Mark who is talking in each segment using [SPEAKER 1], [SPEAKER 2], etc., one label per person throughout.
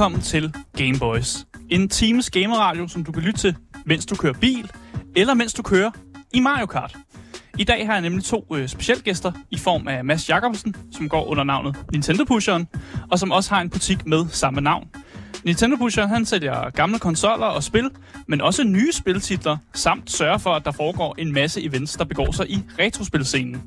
[SPEAKER 1] Velkommen til Game Boys. En times gameradio, som du kan lytte til, mens du kører bil, eller mens du kører i Mario Kart. I dag har jeg nemlig to øh, specialgæster i form af Mads Jacobsen, som går under navnet Nintendo Pusheren, og som også har en butik med samme navn. Nintendo Pusher han sælger gamle konsoller og spil, men også nye spiltitler, samt sørger for, at der foregår en masse events, der begår sig i retrospilscenen.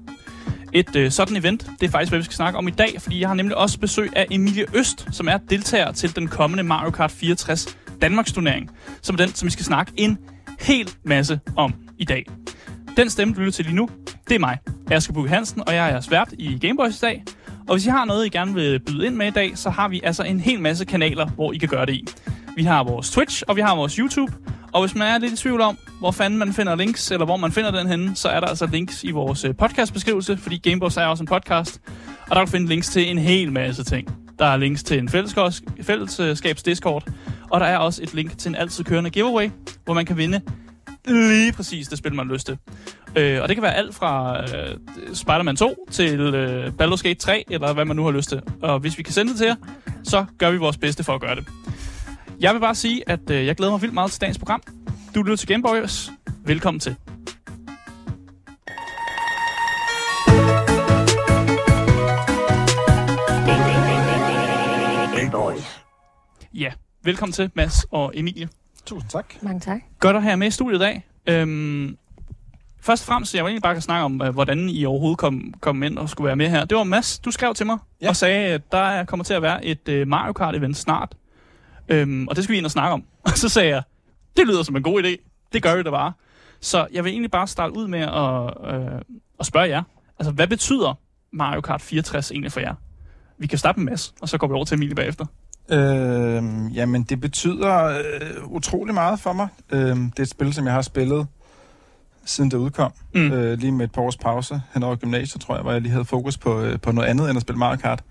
[SPEAKER 1] Et øh, sådan event, det er faktisk, hvad vi skal snakke om i dag, fordi jeg har nemlig også besøg af Emilie Øst, som er deltager til den kommende Mario Kart 64 Danmarks turnering, som er den, som vi skal snakke en hel masse om i dag. Den stemme, du lytter til lige nu, det er mig, Asger Bugge Hansen, og jeg er svært i Gameboys i dag. Og hvis I har noget, I gerne vil byde ind med i dag, så har vi altså en hel masse kanaler, hvor I kan gøre det i. Vi har vores Twitch, og vi har vores YouTube. Og hvis man er lidt i tvivl om, hvor fanden man finder links, eller hvor man finder den henne, så er der altså links i vores øh, podcastbeskrivelse, fordi Gameboys er også en podcast. Og der kan du finde links til en hel masse ting. Der er links til en fællesskabs Discord, og der er også et link til en altid kørende giveaway, hvor man kan vinde lige præcis det spil, man har lyst til. Øh, og det kan være alt fra øh, Spider-Man 2 til øh, Baldur's Gate 3, eller hvad man nu har lyst til. Og hvis vi kan sende det til jer, så gør vi vores bedste for at gøre det. Jeg vil bare sige, at øh, jeg glæder mig vildt meget til dagens program. Du lytter til Gameboys. Velkommen til. Ja, velkommen til, Mads og Emilie.
[SPEAKER 2] Tusind tak.
[SPEAKER 3] Mange tak.
[SPEAKER 1] Godt at have med i studiet i dag. Øhm, først og fremmest, jeg vil egentlig bare snakke om, øh, hvordan I overhovedet kom, kom ind og skulle være med her. Det var Mads, du skrev til mig ja. og sagde, at der kommer til at være et uh, Mario Kart-event snart. Øhm, og det skal vi ind og snakke om. Og så sagde jeg, det lyder som en god idé. Det gør vi da bare. Så jeg vil egentlig bare starte ud med at, øh, at spørge jer. Altså, hvad betyder Mario Kart 64 egentlig for jer? Vi kan starte med Mads, og så går vi over til Emilie bagefter.
[SPEAKER 2] Øh, jamen, det betyder øh, utrolig meget for mig. Øh, det er et spil, som jeg har spillet siden det udkom. Mm. Øh, lige med et par års pause hen over gymnasiet, tror jeg, hvor jeg lige havde fokus på, øh, på noget andet end at spille Mario Kart.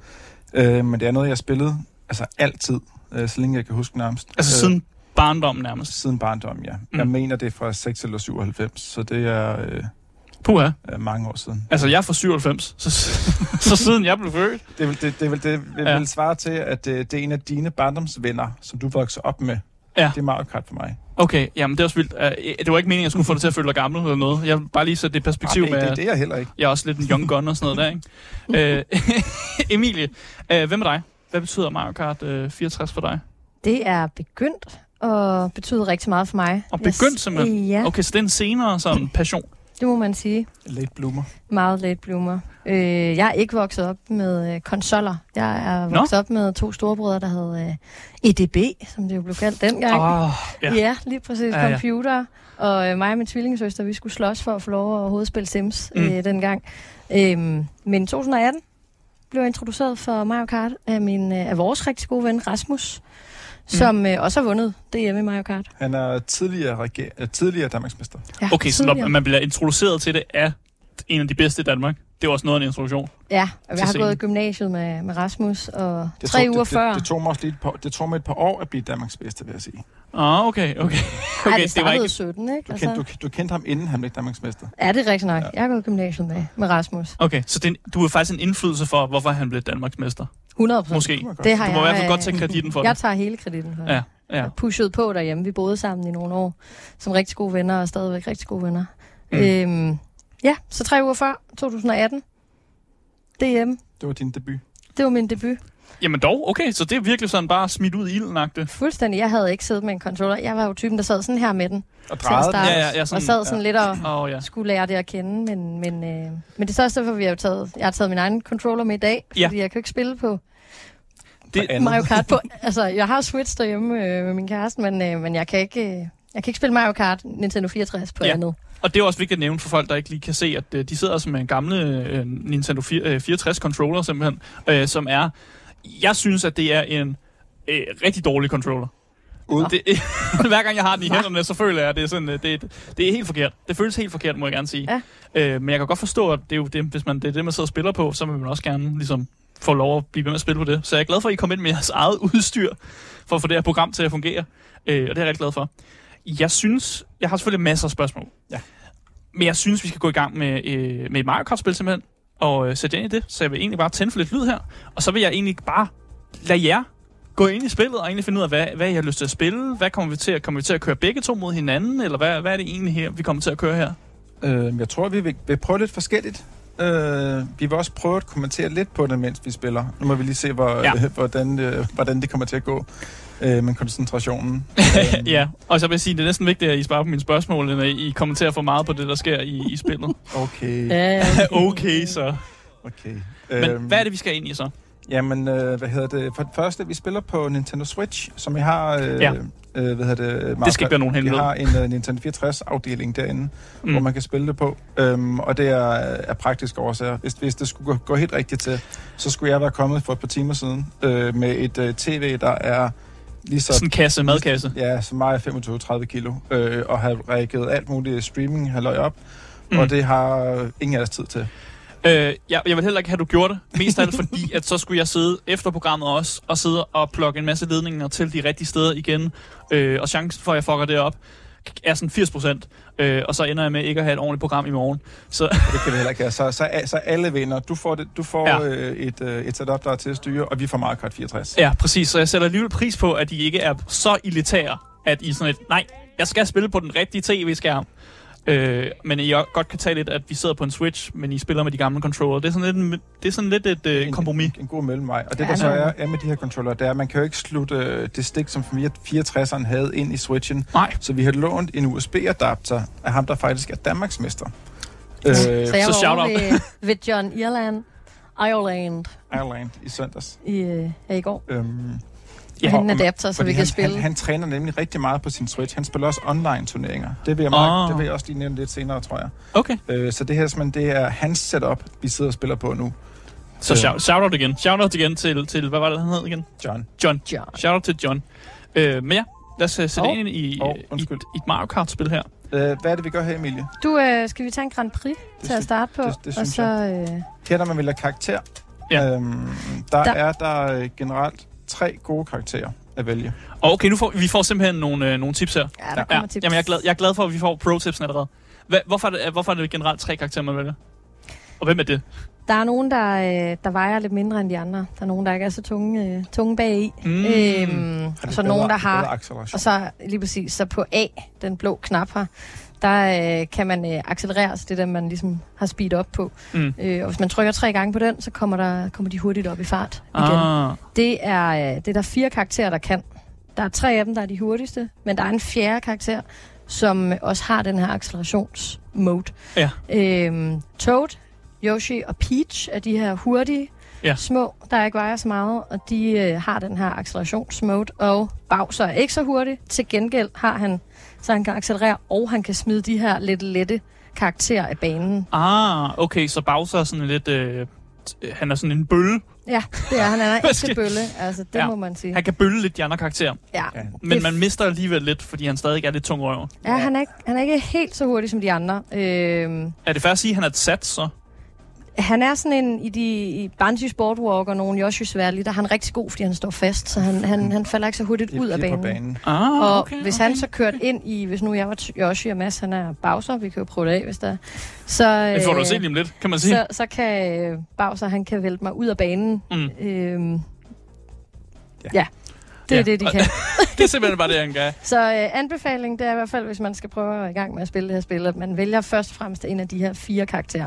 [SPEAKER 2] Øh, men det er noget, jeg har spillet altså altid, øh, så længe jeg kan huske nærmest.
[SPEAKER 1] Altså
[SPEAKER 2] øh,
[SPEAKER 1] siden barndommen nærmest?
[SPEAKER 2] Siden barndommen, ja. Mm. Jeg mener, det er fra 6 eller 97, så det er... Øh,
[SPEAKER 1] Puha.
[SPEAKER 2] Øh, mange år siden.
[SPEAKER 1] Altså, jeg er fra 97, så, så siden jeg blev født.
[SPEAKER 2] Det vil, det, det vil, det vil, ja. vil svare til, at det, det er en af dine barndomsvenner, som du voksede op med. Ja. Det er Mario Kart for mig.
[SPEAKER 1] Okay, jamen det er også vildt. Uh, det var ikke meningen, at jeg skulle få dig til at føle dig gammel eller noget. Jeg vil bare lige sætte det perspektiv
[SPEAKER 2] Arh,
[SPEAKER 1] med...
[SPEAKER 2] Det, det er jeg heller ikke.
[SPEAKER 1] Jeg er også lidt en young gun og sådan noget der, ikke? uh, Emilie, uh, hvem er dig? Hvad betyder Mario Kart uh, 64 for dig?
[SPEAKER 3] Det er begyndt og betyder rigtig meget for mig.
[SPEAKER 1] Og begyndt simpelthen?
[SPEAKER 3] Ja.
[SPEAKER 1] Okay, så det er en senere sådan passion?
[SPEAKER 3] Det må man sige.
[SPEAKER 2] Late bloomer.
[SPEAKER 3] Meget late bloomer. Øh, jeg er ikke vokset op med øh, konsoller. Jeg er vokset Nå? op med to storebrødre, der hed øh, EDB, som det jo blev kaldt dengang.
[SPEAKER 1] Oh,
[SPEAKER 3] ja. ja, lige præcis. Ja, computer. Ja. Og øh, mig og min tvillingesøster, vi skulle slås for at få lov at overhovedet spille Sims mm. øh, dengang. Øh, men i 2018 blev jeg introduceret for Mario Kart af, min, øh, af vores rigtig gode ven Rasmus som mm. øh, også har vundet DM i Mario Kart.
[SPEAKER 2] Han er tidligere, øh, tidligere Danmarksmester.
[SPEAKER 1] Ja, okay, tidligere. så når man bliver introduceret til det af en af de bedste i Danmark, det er også noget af en introduktion.
[SPEAKER 3] Ja, og jeg har scenen. gået i gymnasiet med, med Rasmus, og det tre tog, uger
[SPEAKER 2] det,
[SPEAKER 3] før...
[SPEAKER 2] Det, det, tog mig også lige et par, det tog mig et par år at blive Danmarks bedste, vil jeg sige.
[SPEAKER 1] Ah, okay, okay.
[SPEAKER 3] okay Ej, det det var ikke... 17, ikke?
[SPEAKER 2] Du, kendte, du, du kendte ham, inden han blev Danmarks mester.
[SPEAKER 3] Ja, det er rigtigt nok. Ja. Jeg har gået i gymnasiet med, med Rasmus.
[SPEAKER 1] Okay, så det, du er faktisk en indflydelse for, hvorfor han blev Danmarks mester?
[SPEAKER 3] 100%
[SPEAKER 1] Måske.
[SPEAKER 3] Det har
[SPEAKER 1] du må
[SPEAKER 3] jeg,
[SPEAKER 1] i hvert fald godt tage kreditten for
[SPEAKER 3] jeg
[SPEAKER 1] det.
[SPEAKER 3] Jeg tager hele kreditten for
[SPEAKER 1] ja. Ja.
[SPEAKER 3] pushet på derhjemme. Vi boede sammen i nogle år som rigtig gode venner, og stadigvæk rigtig gode venner. Mm. Øhm, ja, så tre uger før, 2018. DM.
[SPEAKER 2] Det var din debut.
[SPEAKER 3] Det var min debut.
[SPEAKER 1] Jamen dog, okay, så det er virkelig sådan bare smidt ud i ilden -agtigt.
[SPEAKER 3] Fuldstændig. Jeg havde ikke siddet med en controller. Jeg var jo typen, der sad sådan her med den.
[SPEAKER 2] Og drejede
[SPEAKER 1] den. Ja, ja, ja,
[SPEAKER 3] sådan, og sad sådan ja. lidt og oh, ja. skulle lære det at kende. Men, men, øh, men det er så også derfor, vi har taget, jeg har taget min egen controller med i dag. Ja. Fordi jeg kan ikke spille på det, Mario Kart på. Altså, jeg har Switch derhjemme øh, med min kæreste, men, øh, men jeg, kan ikke, øh, jeg kan ikke spille Mario Kart Nintendo 64 på ja. andet.
[SPEAKER 1] Og det er også vigtigt at nævne for folk, der ikke lige kan se, at øh, de sidder altså med en gamle øh, Nintendo 4, øh, 64 controller simpelthen, øh, som er, jeg synes, at det er en øh, rigtig dårlig controller. Ud. Det, hver gang jeg har den i hænderne, så føler jeg, at det er, sådan, øh, det, det er helt forkert. Det føles helt forkert, må jeg gerne sige. Ja. Øh, men jeg kan godt forstå, at det er jo det, hvis man, det er det, man sidder og spiller på, så vil man også gerne ligesom, få lov at blive ved med at spille på det. Så jeg er glad for, at I kom ind med jeres eget udstyr, for at få det her program til at fungere. Øh, og det er jeg rigtig glad for. Jeg synes, jeg har selvfølgelig masser af spørgsmål.
[SPEAKER 2] Ja.
[SPEAKER 1] men jeg synes, vi skal gå i gang med, øh, med et Mario Kart-spil simpelthen, og øh, sætte ind i det. Så jeg vil egentlig bare tænde for lidt lyd her, og så vil jeg egentlig bare lade jer gå ind i spillet og egentlig finde ud af, hvad, hvad I har lyst til at spille. Hvad kommer vi til at, kommer vi til at køre begge to mod hinanden, eller hvad, hvad er det egentlig her, vi kommer til at køre her?
[SPEAKER 2] Øh, jeg tror, vi vil, vil prøve lidt forskelligt. Øh, vi vil også prøve at kommentere lidt på det, mens vi spiller. Nu må vi lige se, hvor, ja. øh, hvordan, øh, hvordan det kommer til at gå øh, med koncentrationen.
[SPEAKER 1] ja, og så vil jeg sige, det er næsten vigtigt, at I sparer på mine spørgsmål, end at I kommenterer for meget på det, der sker i, i spillet.
[SPEAKER 2] Okay.
[SPEAKER 1] Ja, okay. okay, så.
[SPEAKER 2] Okay.
[SPEAKER 1] Men øhm, hvad er det, vi skal ind i så?
[SPEAKER 2] Jamen, øh, hvad hedder det? For det første, vi spiller på Nintendo Switch, som jeg har... Øh, ja. Øh, hvad hedder det?
[SPEAKER 1] det skal ikke være nogen hemmelighed.
[SPEAKER 2] Vi har en uh, Nintendo 64-afdeling derinde, mm. hvor man kan spille det på. Um, og det er, er praktisk årsager. Hvis, hvis det skulle gå, gå helt rigtigt til, så skulle jeg være kommet for et par timer siden uh, med et uh, tv, der er
[SPEAKER 1] lige så... Sådan en kasse, madkasse?
[SPEAKER 2] Ja, som vejer 25-30 kilo. Uh, og har reageret alt muligt streaming halløj op. Mm. Og det har ingen af os tid til.
[SPEAKER 1] Øh, jeg, jeg vil heller ikke have, at du gjorde det. Mest af alt fordi, at så skulle jeg sidde efter programmet også, og sidde og plukke en masse ledninger til de rigtige steder igen. Øh, og chancen for, at jeg fucker det op, er sådan 80 procent. Øh, og så ender jeg med ikke at have et ordentligt program i morgen.
[SPEAKER 2] Så. Det kan vi heller ikke have. Så, så, så alle vinder. Du får, det, du får ja. øh, et, øh, et setup, der er til at styre, og vi får Mario Kart 64.
[SPEAKER 1] Ja, præcis. Så jeg sætter alligevel pris på, at de ikke er så elitære, at I sådan et, nej, jeg skal spille på den rigtige tv-skærm. Øh, men I godt kan tage lidt, at vi sidder på en Switch, men I spiller med de gamle controller. Det er sådan lidt, en, det er sådan lidt et øh, en, kompromis.
[SPEAKER 2] En, en god mellemvej. Og det, der så er, er med de her controller, det er, at man kan jo ikke slutte øh, det stik, som 64'eren havde ind i Switchen.
[SPEAKER 1] Nej.
[SPEAKER 2] Så vi har lånt en USB-adapter af ham, der faktisk er Danmarksmester.
[SPEAKER 3] Øh, så jeg var så over ved, ved John Irland. Ireland.
[SPEAKER 2] Ireland i søndags.
[SPEAKER 3] I, øh, ja, i går. Øhm, Ja, han er adapter, så vi kan
[SPEAKER 2] han,
[SPEAKER 3] spille.
[SPEAKER 2] Han, han træner nemlig rigtig meget på sin Switch. Han spiller også online-turneringer. Det vil jeg, meget, oh. det vil jeg også lige nævne lidt senere, tror jeg.
[SPEAKER 1] Okay.
[SPEAKER 2] Øh, så det her det er hans setup, vi sidder og spiller på nu.
[SPEAKER 1] Så shout, shout out igen. Shout out igen til, til, hvad var det, han hed igen?
[SPEAKER 2] John.
[SPEAKER 1] John. John. Shout out til John. Øh, men ja, lad os sætte oh. ind i, oh, i, i, et Mario Kart-spil her.
[SPEAKER 2] Øh, hvad er det, vi gør her, Emilie?
[SPEAKER 3] Du, øh, skal vi tage en Grand Prix det til at starte på? Det, det og så,
[SPEAKER 2] jeg. Øh... Her, når man vil have karakter, ja. øhm, der, der er der øh, generelt tre gode karakterer at vælge.
[SPEAKER 1] Okay, nu får, vi får simpelthen nogle, øh, nogle tips her.
[SPEAKER 3] Ja, der kommer ja. tips.
[SPEAKER 1] Jamen, jeg er, glad, jeg er glad for, at vi får pro-tips allerede. Hva, hvorfor, er det, hvorfor er det generelt tre karakterer, man vælger? Og hvem er det?
[SPEAKER 3] Der er nogen, der, øh, der vejer lidt mindre end de andre. Der er nogen, der ikke er så tunge, øh, tunge bag i. Mm. Øhm, og så nogen, der har... Og så lige præcis, så på A, den blå knap her, der øh, kan man øh, accelerere, så det der, man ligesom har speed op på. Mm. Øh, og hvis man trykker tre gange på den, så kommer, der, kommer de hurtigt op i fart igen. Ah. Det, er, øh, det er der fire karakterer, der kan. Der er tre af dem, der er de hurtigste, men der er en fjerde karakter, som også har den her accelerationsmode.
[SPEAKER 1] Ja.
[SPEAKER 3] Øhm, Toad, Yoshi og Peach er de her hurtige, ja. små, der ikke vejer så meget, og de øh, har den her accelerationsmode, og Bowser er ikke så hurtig. Til gengæld har han så han kan accelerere, og han kan smide de her lidt lette karakterer af banen.
[SPEAKER 1] Ah, okay, så Bowser er sådan lidt... Øh, han er sådan en bølle.
[SPEAKER 3] Ja, det er han. Han er ikke bølle, altså det ja. må man sige.
[SPEAKER 1] Han kan bølle lidt de andre karakterer.
[SPEAKER 3] Ja.
[SPEAKER 1] Men man mister alligevel lidt, fordi han stadig er lidt tung røver.
[SPEAKER 3] Ja, han er, ikke, han er ikke helt så hurtig som de andre.
[SPEAKER 1] Øhm, er det fair at sige, at han er et sat, så?
[SPEAKER 3] Han er sådan en, i de i Banshee Sportwalk og nogle Yoshi Sværlig, der er han rigtig god, fordi han står fast, så han, han, han falder ikke så hurtigt ud af banen. banen.
[SPEAKER 1] Ah,
[SPEAKER 3] og
[SPEAKER 1] okay,
[SPEAKER 3] hvis
[SPEAKER 1] okay.
[SPEAKER 3] han så kørt ind i, hvis nu jeg var Yoshi og Mads, han er Bowser, vi kan jo prøve det af, hvis der
[SPEAKER 1] så, Det får du at se lige om lidt, kan man sige.
[SPEAKER 3] Så, så kan øh, Bowser, han kan vælte mig ud af banen. Mm. Øhm, ja. ja. Det er ja. det, de kan.
[SPEAKER 1] det er simpelthen bare det, han kan.
[SPEAKER 3] Så øh, anbefaling, det er i hvert fald, hvis man skal prøve at i gang med at spille det her spil, at man vælger først og fremmest en af de her fire karakterer.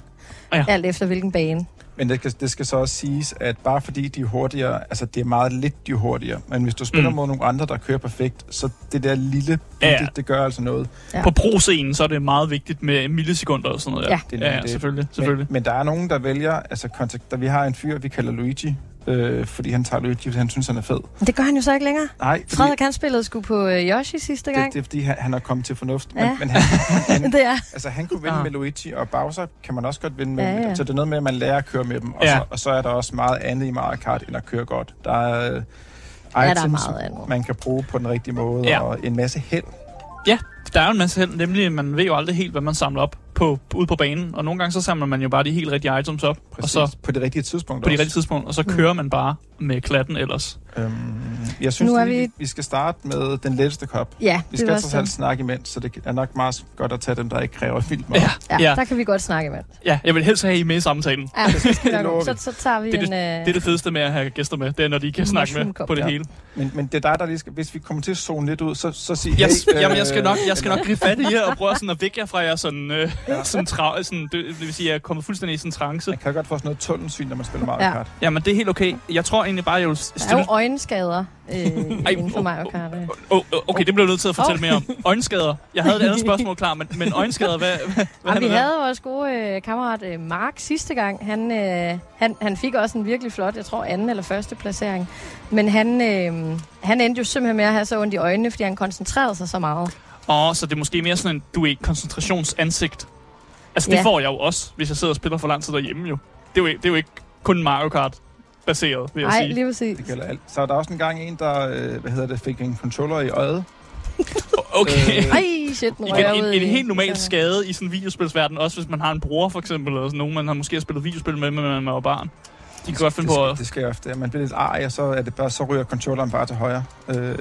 [SPEAKER 3] Ja. Alt efter hvilken bane.
[SPEAKER 2] Men det skal, det skal så også siges, at bare fordi de er hurtigere, altså det er meget lidt, de er hurtigere. Men hvis du spiller mm. mod nogle andre, der kører perfekt, så det der lille, ja, ja. Det, det gør altså noget.
[SPEAKER 1] Ja. På pro-scenen, så er det meget vigtigt med millisekunder og sådan noget. Ja, ja, det, ja, ja selvfølgelig. selvfølgelig.
[SPEAKER 2] Men, men der er nogen, der vælger, altså kontakt, der vi har en fyr, vi kalder Luigi, øh, fordi han tager Luigi, fordi han synes, han er fed.
[SPEAKER 3] Men det gør han jo så ikke længere.
[SPEAKER 2] Nej. Fordi,
[SPEAKER 3] Frederik, han spillede sgu på øh, Yoshi sidste gang.
[SPEAKER 2] Det, det er, fordi han, han er kommet til fornuft. Ja. Men, men han, han,
[SPEAKER 3] det er.
[SPEAKER 2] Altså, han kunne vinde ja. med Luigi, og Bowser kan man også godt vinde med. Ja, ja. Så det er noget med, at man lærer at køre med dem. Og, ja. så, og så er der også meget andet i Mario Kart, end at køre godt. Der er øh,
[SPEAKER 3] ja, items, der er meget andet.
[SPEAKER 2] man kan bruge på den rigtige måde, ja. og en masse held.
[SPEAKER 1] Ja, der er jo en masse held, nemlig man ved jo aldrig helt, hvad man samler op. på, ude på banen, og nogle gange så samler man jo bare de helt rigtige items op.
[SPEAKER 2] Præcis,
[SPEAKER 1] og så,
[SPEAKER 2] på det rigtige tidspunkt
[SPEAKER 1] På det rigtige tidspunkt, og så kører man bare med klatten ellers. Øhm,
[SPEAKER 2] jeg synes, nu er vi... vi skal starte med den letteste kop.
[SPEAKER 3] Ja,
[SPEAKER 2] Vi skal trods alt snakke imens, så det er nok meget godt at tage dem, der ikke kræver vildt
[SPEAKER 3] meget. Ja, ja, ja, der kan vi godt snakke imens.
[SPEAKER 1] Ja, jeg vil helst have I med i samtalen.
[SPEAKER 3] Ja, det skal så, så tager vi
[SPEAKER 1] det,
[SPEAKER 3] en...
[SPEAKER 1] Det, det er det fedeste med at have gæster med, det er, når de kan snakke med på det ja. hele.
[SPEAKER 2] Men, men det er dig, der lige skal... Hvis vi kommer til at zone lidt ud, så, så sig
[SPEAKER 1] yes, hey, Jamen, jeg skal nok, jeg skal nok gribe fat i jer og prøve sådan at vække jer fra jer sådan, øh, ja. sådan, tra- sådan det, det, vil sige, at jeg er kommet fuldstændig i sådan en trance.
[SPEAKER 2] Man kan godt få sådan noget tunnelsyn, når man spiller Mario Kart.
[SPEAKER 1] Ja, men det er helt okay. Jeg tror egentlig bare, jeg vil
[SPEAKER 3] stille... Der er jo øjenskader øh, inden for Mario Kart.
[SPEAKER 1] Oh, oh, okay, det bliver nødt til at fortælle oh. mere om. Øjenskader. Jeg havde et andet spørgsmål klar, men, men øjenskader, hvad, hvad,
[SPEAKER 3] hvad ja, Vi havde vores gode øh, kammerat øh, Mark sidste gang. Han, øh, han, han fik også en virkelig flot, jeg tror anden eller første placering. Men han, øh, han endte jo simpelthen med at have så ondt i øjnene, fordi han koncentrerede sig så meget.
[SPEAKER 1] Åh, oh, så det er måske mere sådan en, du er koncentrationsansigt. Altså, det ja. får jeg jo også, hvis jeg sidder og spiller for lang tid derhjemme jo. Det er jo, det er jo ikke kun Mario Kart baseret, vil jeg
[SPEAKER 3] Ej,
[SPEAKER 1] sige.
[SPEAKER 3] lige præcis.
[SPEAKER 2] Det gælder alt. Så er der også en gang en, der øh, hvad hedder det, fik en controller i øjet.
[SPEAKER 1] Okay.
[SPEAKER 3] Øh, Ej, shit, nu
[SPEAKER 1] Igen, en, en, en helt normal skade i sådan en videospilsverden, også hvis man har en bror for eksempel, eller sådan nogen, man har måske spillet videospil med, når man var barn. De kan godt finde
[SPEAKER 2] det,
[SPEAKER 1] på.
[SPEAKER 2] Det skal ofte. Man bliver lidt arg, og så, er det bare, så ryger controlleren bare til højre. Øh.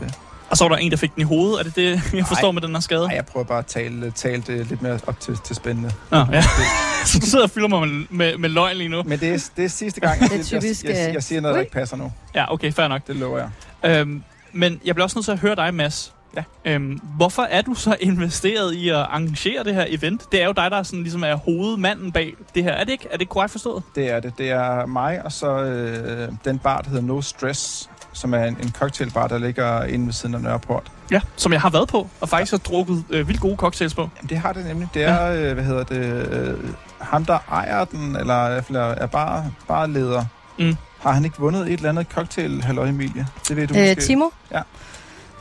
[SPEAKER 1] Og så var der en, der fik den i hovedet. Er det det, jeg forstår ej, med den her skade?
[SPEAKER 2] Nej, jeg prøver bare at tale, tale det lidt mere op til, til spændende.
[SPEAKER 1] Nå, ja. så du sidder og fylder mig med, med, med løgn lige nu.
[SPEAKER 2] Men det er, det er sidste gang, jeg, det er typisk, jeg, jeg, jeg siger noget, der ikke passer nu.
[SPEAKER 1] Ja, okay, fair nok.
[SPEAKER 2] Det lover
[SPEAKER 1] jeg. Øhm, men jeg bliver også nødt til at høre dig, Mads. Ja. Øhm, hvorfor er du så investeret i at arrangere det her event? Det er jo dig, der sådan, ligesom er hovedmanden bag det her. Er det ikke, er det korrekt forstået?
[SPEAKER 2] Det er det. Det er mig, og så øh, den bar, der hedder No Stress, som er en, en cocktailbar, der ligger inde ved siden af Nørreport.
[SPEAKER 1] Ja, som jeg har været på, og faktisk har drukket øh, vildt gode cocktails på.
[SPEAKER 2] Jamen, det har det nemlig. Det er, ja. øh, hvad hedder det, øh, ham, der ejer den, eller i hvert fald er bare, bare leder. Mm. Har han ikke vundet et eller andet cocktail, halløj Emilie?
[SPEAKER 3] Det ved du øh, måske. Timo? Ja.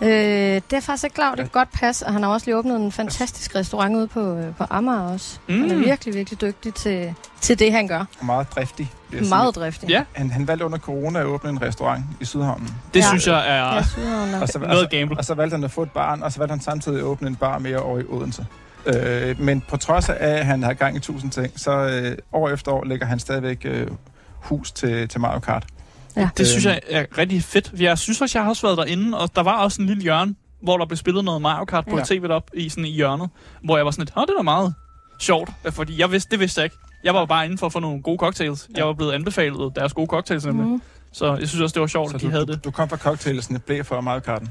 [SPEAKER 3] Øh, det er faktisk ikke klart, det kan godt passe. Og han har også lige åbnet en fantastisk restaurant ude på, øh, på Amager også. Mm. Han er virkelig, virkelig dygtig til, til det, han gør.
[SPEAKER 2] Og meget driftig.
[SPEAKER 3] Meget driftig.
[SPEAKER 1] Ja.
[SPEAKER 2] Han, han valgte under corona at åbne en restaurant i Sydhavnen.
[SPEAKER 1] Det ja. synes jeg er ja, og så, noget gamble.
[SPEAKER 2] Og så valgte han at få et barn, og så valgte han samtidig at åbne en bar mere over i Odense. Øh, men på trods af, at han har gang i tusind ting, så øh, år efter år lægger han stadigvæk øh, hus til, til Mario Kart.
[SPEAKER 1] Ja. Det synes jeg er rigtig fedt. Jeg synes også, jeg har også været derinde, og der var også en lille hjørne, hvor der blev spillet noget Mario Kart på ja. tv op i, sådan i hjørnet, hvor jeg var sådan lidt, åh, det var meget sjovt, fordi jeg vidste, det vidste jeg ikke. Jeg var bare inde for at få nogle gode cocktails. Ja. Jeg var blevet anbefalet deres gode cocktails nemlig. Mm. Så jeg synes også, det var sjovt, så at de
[SPEAKER 2] du,
[SPEAKER 1] havde det.
[SPEAKER 2] Du kom fra cocktailsene, blev for Mario Karten.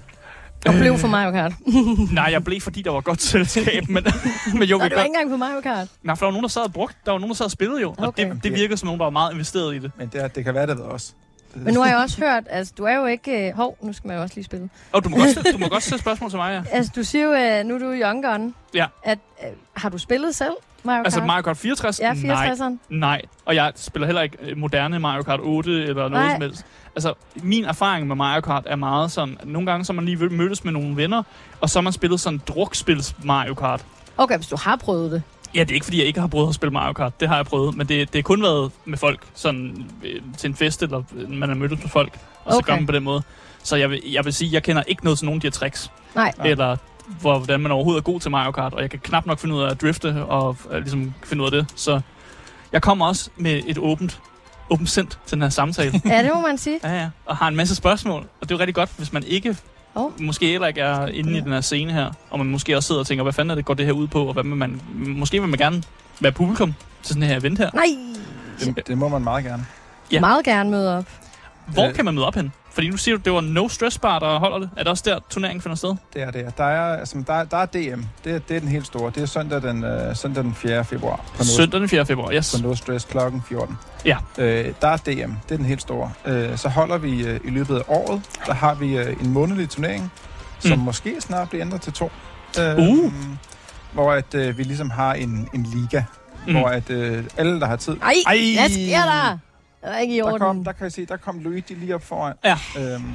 [SPEAKER 3] Og blev for Mario Kart.
[SPEAKER 1] nej, jeg blev, fordi der var godt selskab. Men,
[SPEAKER 3] men jo, Nå, vi var ikke engang på Mario Kart.
[SPEAKER 1] Nej, for der var nogen, der sad og brugt. Der var nogen, der sad og spillede jo. Okay. Og det, det virkede som nogen, der var meget investeret i det.
[SPEAKER 2] Men det, det kan være, det ved også.
[SPEAKER 3] Men nu har jeg også hørt, altså du er jo ikke... Uh, hov, nu skal man jo også lige spille.
[SPEAKER 1] Og oh, du må godt, du må godt stille spørgsmål til mig, ja.
[SPEAKER 3] Altså du siger jo, uh, nu er du young gun.
[SPEAKER 1] Ja.
[SPEAKER 3] At, uh, har du spillet selv Mario Kart?
[SPEAKER 1] Altså Mario Kart 64?
[SPEAKER 3] Ja, 64'eren.
[SPEAKER 1] Nej, nej. Og jeg spiller heller ikke moderne Mario Kart 8 eller noget nej. som helst. Altså, min erfaring med Mario Kart er meget sådan, at nogle gange så man lige mødtes med nogle venner, og så har man spillet sådan drukspils Mario Kart.
[SPEAKER 3] Okay, hvis du har prøvet det.
[SPEAKER 1] Ja, det er ikke fordi, jeg ikke har prøvet at spille Mario Kart. Det har jeg prøvet. Men det, det er kun været med folk, sådan øh, til en fest, eller øh, man har mødtes med folk, og okay. så gør man på den måde. Så jeg vil, jeg vil sige, jeg kender ikke noget til nogen af de her tricks.
[SPEAKER 3] Nej.
[SPEAKER 1] Eller hvordan man overhovedet er god til Mario Kart, og jeg kan knap nok finde ud af at drifte og uh, ligesom finde ud af det. Så jeg kommer også med et åbent åbent sind til den her samtale.
[SPEAKER 3] ja, det må man sige.
[SPEAKER 1] Ja, ja. Og har en masse spørgsmål. Og det er jo rigtig godt, hvis man ikke Oh. Måske heller ikke er inde i den her scene her, og man måske også sidder og tænker, hvad fanden er det, går det her ud på, og hvad man, måske vil man gerne være publikum til sådan her event her.
[SPEAKER 3] Nej!
[SPEAKER 2] Det, det må man meget gerne.
[SPEAKER 3] Ja. Meget gerne møde op.
[SPEAKER 1] Hvor øh. kan man møde op hen? Fordi nu siger du, det var No Stress Bar, der holder det. Er det også der, turneringen finder sted?
[SPEAKER 2] Det er det. Der er, altså, der, der er DM. Det er, det er den helt store. Det er søndag den, uh, søndag den 4. februar.
[SPEAKER 1] På søndag den 4. februar, yes.
[SPEAKER 2] På No Stress klokken 14.
[SPEAKER 1] Ja.
[SPEAKER 2] Uh, der er DM. Det er den helt store. Uh, så holder vi uh, i løbet af året, der har vi uh, en månedlig turnering, som mm. måske snart bliver ændret til to.
[SPEAKER 1] Uh, uh.
[SPEAKER 2] Hvor at uh, vi ligesom har en, en liga, mm. hvor at uh, alle, der har tid...
[SPEAKER 3] Ej, Ej, hvad sker der? Det er ikke i orden.
[SPEAKER 2] Der, kom, der kan I se, der kom Luigi lige op foran.
[SPEAKER 1] Ja. Øhm.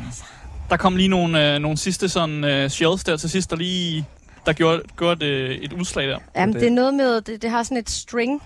[SPEAKER 1] Der kom lige nogle, øh, nogle sidste sådan øh, shells der til sidst, der lige der gjorde, gjorde det, et udslag der.
[SPEAKER 3] Jamen, det, det er noget med, det, det har sådan et string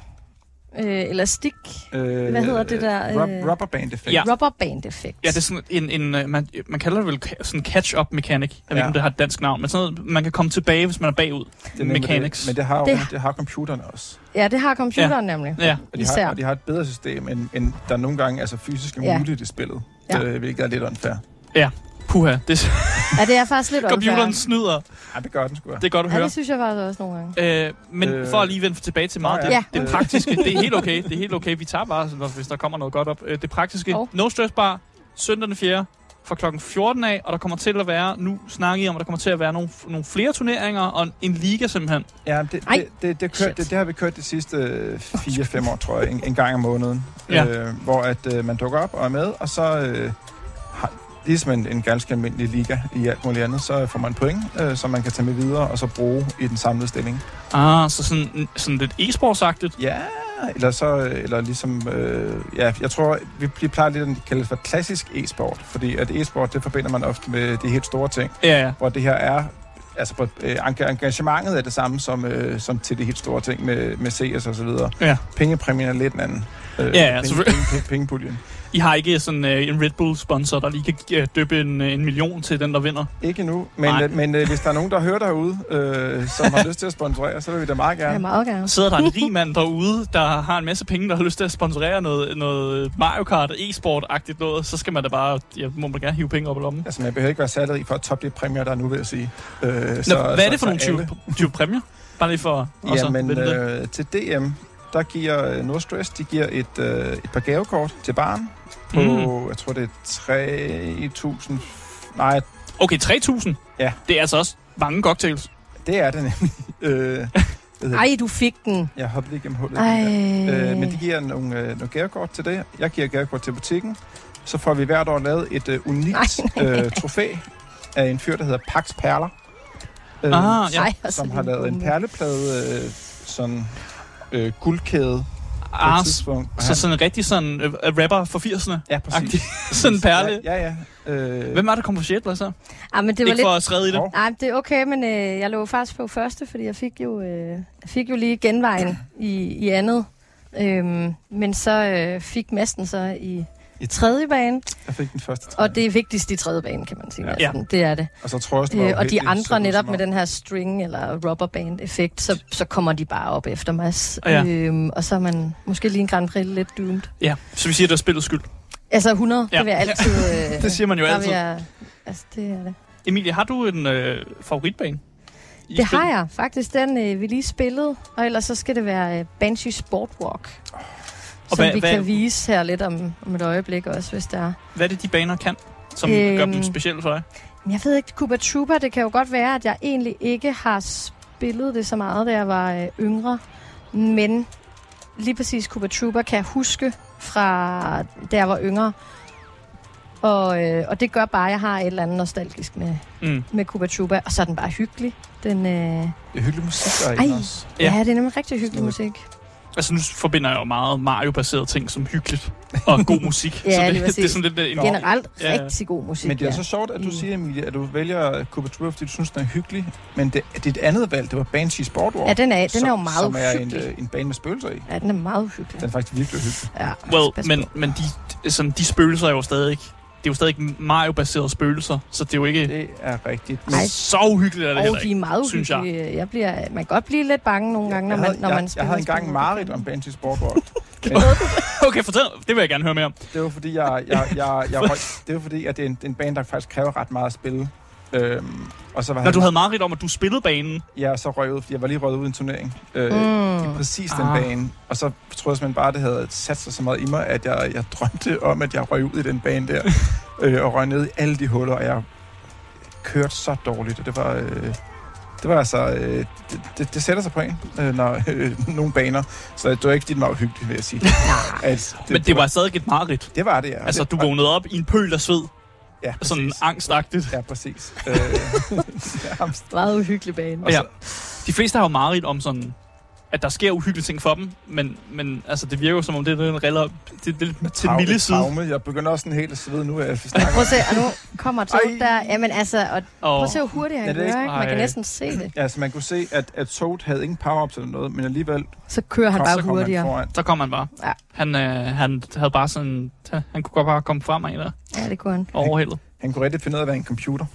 [SPEAKER 3] øh, elastik. Øh, Hvad hedder det der?
[SPEAKER 2] Øh, rubber band effect.
[SPEAKER 3] Ja. Rubber band effect.
[SPEAKER 1] Ja, det er sådan en, en øh, man, man kalder det vel sådan catch-up mechanic. Jeg ved ikke, om det har et dansk navn, men sådan noget, man kan komme tilbage, hvis man er bagud. Det er mechanics.
[SPEAKER 2] Det, men det har, det, det har computerne også.
[SPEAKER 3] Ja, det har computeren ja. nemlig.
[SPEAKER 1] Ja.
[SPEAKER 2] Og de, har, og de har et bedre system, end, end der nogle gange altså fysisk er muligt i spillet. Ja. Øh, hvilket er lidt unfair.
[SPEAKER 1] Ja. Puha. Det...
[SPEAKER 3] ja, det er faktisk lidt
[SPEAKER 1] Computeren snyder.
[SPEAKER 2] Ja, det gør den sgu.
[SPEAKER 1] Det er godt at
[SPEAKER 3] ja,
[SPEAKER 1] høre.
[SPEAKER 3] det synes jeg faktisk også nogle gange.
[SPEAKER 1] Øh, men øh... for at lige vende tilbage til meget, ja. det, det praktiske, det er helt okay. Det er helt okay. Vi tager bare, hvis der kommer noget godt op. Øh, det praktiske, oh. no stress bar, søndag den 4 fra klokken 14 af, og der kommer til at være, nu snakker I om, at der kommer til at være nogle, nogle flere turneringer og en liga simpelthen.
[SPEAKER 2] Ja, det, det, det, det, kørt, det, det har vi kørt de sidste 4-5 år, tror jeg, en, en gang om måneden. Ja. Øh, hvor at øh, man dukker op og er med, og så øh, ligesom en, en ganske almindelig liga i alt muligt andet, så får man point, øh, som man kan tage med videre og så bruge i den samlede stilling.
[SPEAKER 1] Ah, så sådan, sådan lidt e-sportsagtigt?
[SPEAKER 2] Ja, eller så, eller ligesom, øh, ja, jeg tror, vi, vi plejer lidt at kalde det for klassisk e-sport, fordi at e-sport, det forbinder man ofte med de helt store ting,
[SPEAKER 1] ja, ja.
[SPEAKER 2] hvor det her er altså på, øh, engagementet er det samme som, øh, som til de helt store ting med, med CS og så videre.
[SPEAKER 1] Ja.
[SPEAKER 2] Pengepræmien er lidt en anden.
[SPEAKER 1] Øh, ja, ja,
[SPEAKER 2] penge, penge, pengepuljen.
[SPEAKER 1] I har ikke sådan uh, en Red Bull-sponsor, der lige kan uh, døbe en, uh, en million til den, der vinder?
[SPEAKER 2] Ikke nu, men, uh, men uh, hvis der er nogen, der hører derude, uh, som har lyst til at sponsorere, så vil vi da meget gerne.
[SPEAKER 3] Ja, meget gerne.
[SPEAKER 1] Sidder der en rig mand derude, der har en masse penge, der har lyst til at sponsorere noget, noget Mario Kart e-sport-agtigt noget, så skal man da bare, ja, må man gerne hive penge op i lommen.
[SPEAKER 2] Altså, man behøver ikke være særlig rig for at toppe de præmier, der er nu, vil jeg sige.
[SPEAKER 1] Uh, Nå, så, hvad er det for nogle type, type præmier? Bare lige for
[SPEAKER 2] ja, men øh, til DM, der giver Nordstress, de giver et, øh, et par gavekort til barn på, mm. jeg tror det er 3.000, nej.
[SPEAKER 1] Okay, 3.000?
[SPEAKER 2] Ja.
[SPEAKER 1] Det er altså også mange cocktails.
[SPEAKER 2] Det er det nemlig. øh,
[SPEAKER 3] Ej, du fik den.
[SPEAKER 2] Jeg hoppede lige gennem hullet. Øh, men de giver nogle, øh, nogle gavekort til det. Jeg giver gavekort til butikken. Så får vi hvert år lavet et øh, unikt øh, trofæ af en fyr, der hedder Pax Perler.
[SPEAKER 1] Øh, ah, ja.
[SPEAKER 2] Ej, som har lavet en perleplade, øh, sådan øh, guldkæde
[SPEAKER 1] Ah, tidspunkt. Så sådan en rigtig sådan uh, rapper for 80'erne?
[SPEAKER 2] Ja, præcis.
[SPEAKER 1] sådan en perle?
[SPEAKER 2] Ja, ja. ja.
[SPEAKER 1] Øh... Hvem var det, kom på sjetplads så?
[SPEAKER 3] Ah, men det var
[SPEAKER 1] Ikke
[SPEAKER 3] lidt...
[SPEAKER 1] for at skride i det?
[SPEAKER 3] Nej, det er okay, men øh, jeg lå faktisk på første, fordi jeg fik jo, øh, jeg fik jo lige genvejen i, i andet. Øhm, men så øh, fik Masten så i i tredje bane.
[SPEAKER 2] Jeg fik den første tredje.
[SPEAKER 3] Og det er vigtigst i tredje bane, kan man sige. Ja.
[SPEAKER 1] Altså,
[SPEAKER 3] det er det.
[SPEAKER 2] Og så tror jeg også,
[SPEAKER 3] øh, Og de andre netop med den her string eller rubber band effekt, så, så kommer de bare op efter mig. Ja. Øhm, og så er man måske lige en Grand Prix lidt doomed.
[SPEAKER 1] Ja, så vi siger, at det er spillet skyld.
[SPEAKER 3] Altså 100, ja. det vil jeg altid...
[SPEAKER 1] Øh, det siger man jo altid.
[SPEAKER 3] Jeg, altså, det er det.
[SPEAKER 1] Emilie, har du en øh, favoritbane?
[SPEAKER 3] I det spil? har jeg. Faktisk den, øh, vi lige spillede. Og ellers så skal det være øh, Banshee Sportwalk. Oh og som hvad, vi hvad, kan vise her lidt om, om et øjeblik også, hvis der er.
[SPEAKER 1] Hvad er det, de baner kan, som øhm, gør dem specielle for dig?
[SPEAKER 3] Jeg ved ikke, Cuba Trooper, det kan jo godt være, at jeg egentlig ikke har spillet det så meget, da jeg var øh, yngre. Men lige præcis Cuba Trooper kan jeg huske fra da jeg var yngre. Og, øh, og det gør bare, at jeg har et eller andet nostalgisk med, mm. med Cuba Trooper. Og så er den bare hyggelig. Den, øh... Det
[SPEAKER 2] er hyggelig musik, der er også.
[SPEAKER 3] Ja. ja, det er nemlig rigtig hyggelig musik.
[SPEAKER 1] Altså nu forbinder jeg jo meget Mario-baserede ting som hyggeligt og god musik.
[SPEAKER 3] ja,
[SPEAKER 1] så
[SPEAKER 3] det,
[SPEAKER 1] det, det er sådan lidt...
[SPEAKER 3] En... Generelt ja. rigtig god musik,
[SPEAKER 2] Men det er ja. så sjovt, at du mm. siger, Emilie, at du vælger Cooper True, fordi du synes, den er hyggelig. Men det, dit andet valg, det var Banshee Sportwalk.
[SPEAKER 3] Ja, den er, den som, er jo meget
[SPEAKER 2] Som er en, øh, en bane med spøgelser i.
[SPEAKER 3] Ja, den er meget hyggelig.
[SPEAKER 2] Den er faktisk virkelig hyggelig.
[SPEAKER 3] Ja,
[SPEAKER 1] well, men, men de, sådan, de spøgelser er jo stadig ikke det er jo stadig Mario-baserede spøgelser, så det er jo ikke...
[SPEAKER 2] Det er rigtigt.
[SPEAKER 1] Men så uhyggeligt er det
[SPEAKER 3] heller ikke, de er meget synes jeg. jeg bliver, man kan godt blive lidt bange nogle gange, når man, når
[SPEAKER 2] jeg,
[SPEAKER 3] man spiller
[SPEAKER 2] Jeg havde engang en mareridt om Banshee Sportwalk.
[SPEAKER 1] okay, fortæl. Det vil jeg gerne høre mere om.
[SPEAKER 2] Det var fordi, jeg, jeg, jeg, jeg, jeg det var fordi, at det er en, en bane, der faktisk kræver ret meget at spille. Øhm, og så var
[SPEAKER 1] Når han, du havde meget om, at du spillede banen?
[SPEAKER 2] Ja, så røg ud, fordi jeg var lige røget ud i en turnering. Øh, mm. I præcis den ah. bane. Og så tror jeg simpelthen bare, at det havde sat sig så meget i mig, at jeg, jeg drømte om, at jeg røg ud i den bane der. øh, og røg ned i alle de huller, og jeg kørte så dårligt. Og det var... Øh, det var altså, øh, det, det, det sætter sig på en, øh, når øh, nogle baner. Så det var ikke dit meget hyggeligt, vil jeg sige.
[SPEAKER 1] at, det, Men det var, var stadig et mareridt.
[SPEAKER 2] Det var det, ja.
[SPEAKER 1] Altså,
[SPEAKER 2] du
[SPEAKER 1] vågnede op i en pøl af sved.
[SPEAKER 2] Ja, præcis.
[SPEAKER 1] Sådan angstagtigt.
[SPEAKER 2] Ja, præcis.
[SPEAKER 3] øh, Meget uhyggelig bane.
[SPEAKER 1] Ja. De fleste har jo mareridt om sådan at der sker uhyggelige ting for dem, men, men altså, det virker jo som om, det er en riller, det, det, det til milde side.
[SPEAKER 2] Jeg begynder også sådan helt at svede nu,
[SPEAKER 3] at Prøv at se, og nu kommer tog der. Jamen altså, og oh. prøv at se, hvor hurtigt han ja, kører, ikke? Man kan næsten se det.
[SPEAKER 2] Ja, så man kunne se, at, at Toad havde ingen power-ups eller noget, men alligevel...
[SPEAKER 3] Så kører han bare hurtigere.
[SPEAKER 1] Han så kom han bare. Ja. Han, øh, han havde bare sådan... Han kunne godt bare komme frem af der.
[SPEAKER 3] Ja, det kunne han.
[SPEAKER 1] Overhældet. Han,
[SPEAKER 2] han kunne rigtig finde ud af at være en computer.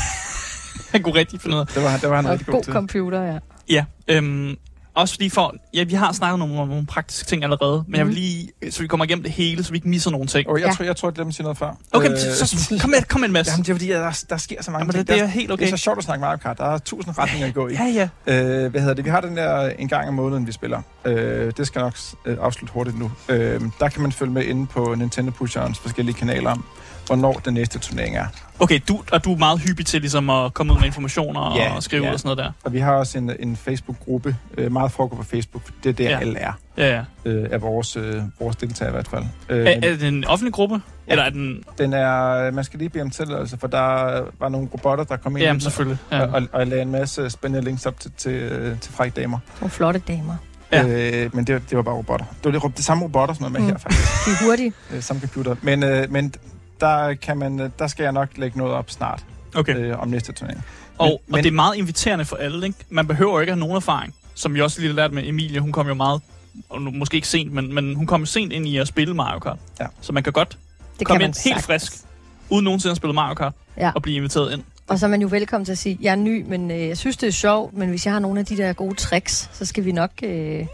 [SPEAKER 1] han kunne rigtig finde ud af.
[SPEAKER 2] Det var, det var han rigtig god, god
[SPEAKER 3] til. computer, ja.
[SPEAKER 1] Ja, øhm, også fordi for, ja, vi har snakket om nogle, nogle praktiske ting allerede, men mm. jeg vil mhm. lige, så vi kommer igennem det hele, så vi ikke misser nogen ting.
[SPEAKER 2] Og jeg, ja. tror, jeg tror, jeg glemte at sige noget før.
[SPEAKER 1] Okay, øh, så, så, kom med, kom med en masse.
[SPEAKER 2] Jamen, det er fordi, der, der sker så mange
[SPEAKER 1] Jamen,
[SPEAKER 2] ting.
[SPEAKER 1] Det, det er helt okay.
[SPEAKER 2] Det er så sjovt at snakke Mario Kart. Der er tusind retninger at gå i.
[SPEAKER 1] Ja, ja.
[SPEAKER 2] Øh, hvad hedder det? Vi har den der en gang om måneden, vi spiller. Øh, det skal nok øh, afslutte hurtigt nu. Øh, der kan man følge med inde på Nintendo Pusherens forskellige kanaler hvornår den næste turnering er.
[SPEAKER 1] Okay, du, og du er meget hyppig til ligesom at komme ud med informationer ja, og skrive ja. og sådan noget der.
[SPEAKER 2] Og vi har også en, en Facebook-gruppe, øh, meget foregår på Facebook, det er der ja. alle er.
[SPEAKER 1] Ja, ja.
[SPEAKER 2] Øh, af vores, øh, vores deltagere i hvert fald.
[SPEAKER 1] Øh, er, er det en offentlig gruppe?
[SPEAKER 2] Ja, eller er den... den er, man skal lige bede om tilladelse, for der var nogle robotter, der kom ind.
[SPEAKER 1] Jamen, selvfølgelig.
[SPEAKER 2] Ja. Og, og, og lagde en masse spændende links op til, til, til frække damer.
[SPEAKER 3] Og flotte damer.
[SPEAKER 2] Ja. Øh, men det, det var bare robotter. Det var det, det samme robotter, som er med mm. her, faktisk.
[SPEAKER 3] De er hurtige.
[SPEAKER 2] Øh, samme computer. Men, øh, men der, kan man, der skal jeg nok lægge noget op snart.
[SPEAKER 1] Okay.
[SPEAKER 2] Øh, om næste turnering.
[SPEAKER 1] Og, men, og det er meget inviterende for alle, ikke? Man behøver ikke have nogen erfaring. Som jeg også lige lært med Emilie, hun kom jo meget, og nu, måske ikke sent, men, men hun kom sent ind i at spille Mario Kart. Ja. Så man kan godt det komme kan ind helt frisk, uden nogensinde at spille Mario Kart, ja. og blive inviteret ind.
[SPEAKER 3] Og så er man jo velkommen til at sige, jeg er ny, men øh, jeg synes, det er sjovt, men hvis jeg har nogle af de der gode tricks, så skal vi nok øh,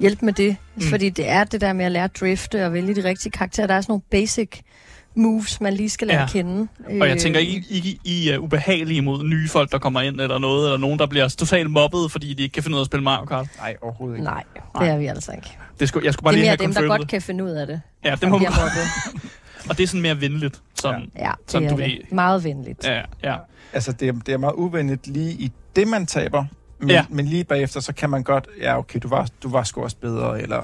[SPEAKER 3] hjælpe med det. Mm. Fordi det er det der med at lære at drifte og vælge de rigtige karakterer. Der er sådan nogle basic moves, man lige skal lære ja. at kende.
[SPEAKER 1] Og jeg tænker, I, I, I er ubehagelige mod nye folk, der kommer ind eller noget, eller nogen, der bliver totalt mobbet, fordi de ikke kan finde ud af at spille Mario Kart?
[SPEAKER 2] Nej, overhovedet ikke.
[SPEAKER 3] Nej, det er vi altså ikke.
[SPEAKER 1] Det, skulle, jeg skulle bare det
[SPEAKER 3] er
[SPEAKER 1] lige
[SPEAKER 3] mere dem, der godt kan finde ud af det.
[SPEAKER 1] Ja, det må man Og det er sådan mere venligt. Sådan,
[SPEAKER 3] ja, det sådan, er du det. Ved. Meget venligt.
[SPEAKER 1] Ja, ja.
[SPEAKER 2] Altså, det er, det er meget uvenligt lige i det, man taber. Men, ja. men lige bagefter, så kan man godt, ja, okay, du var, du var sgu også bedre, eller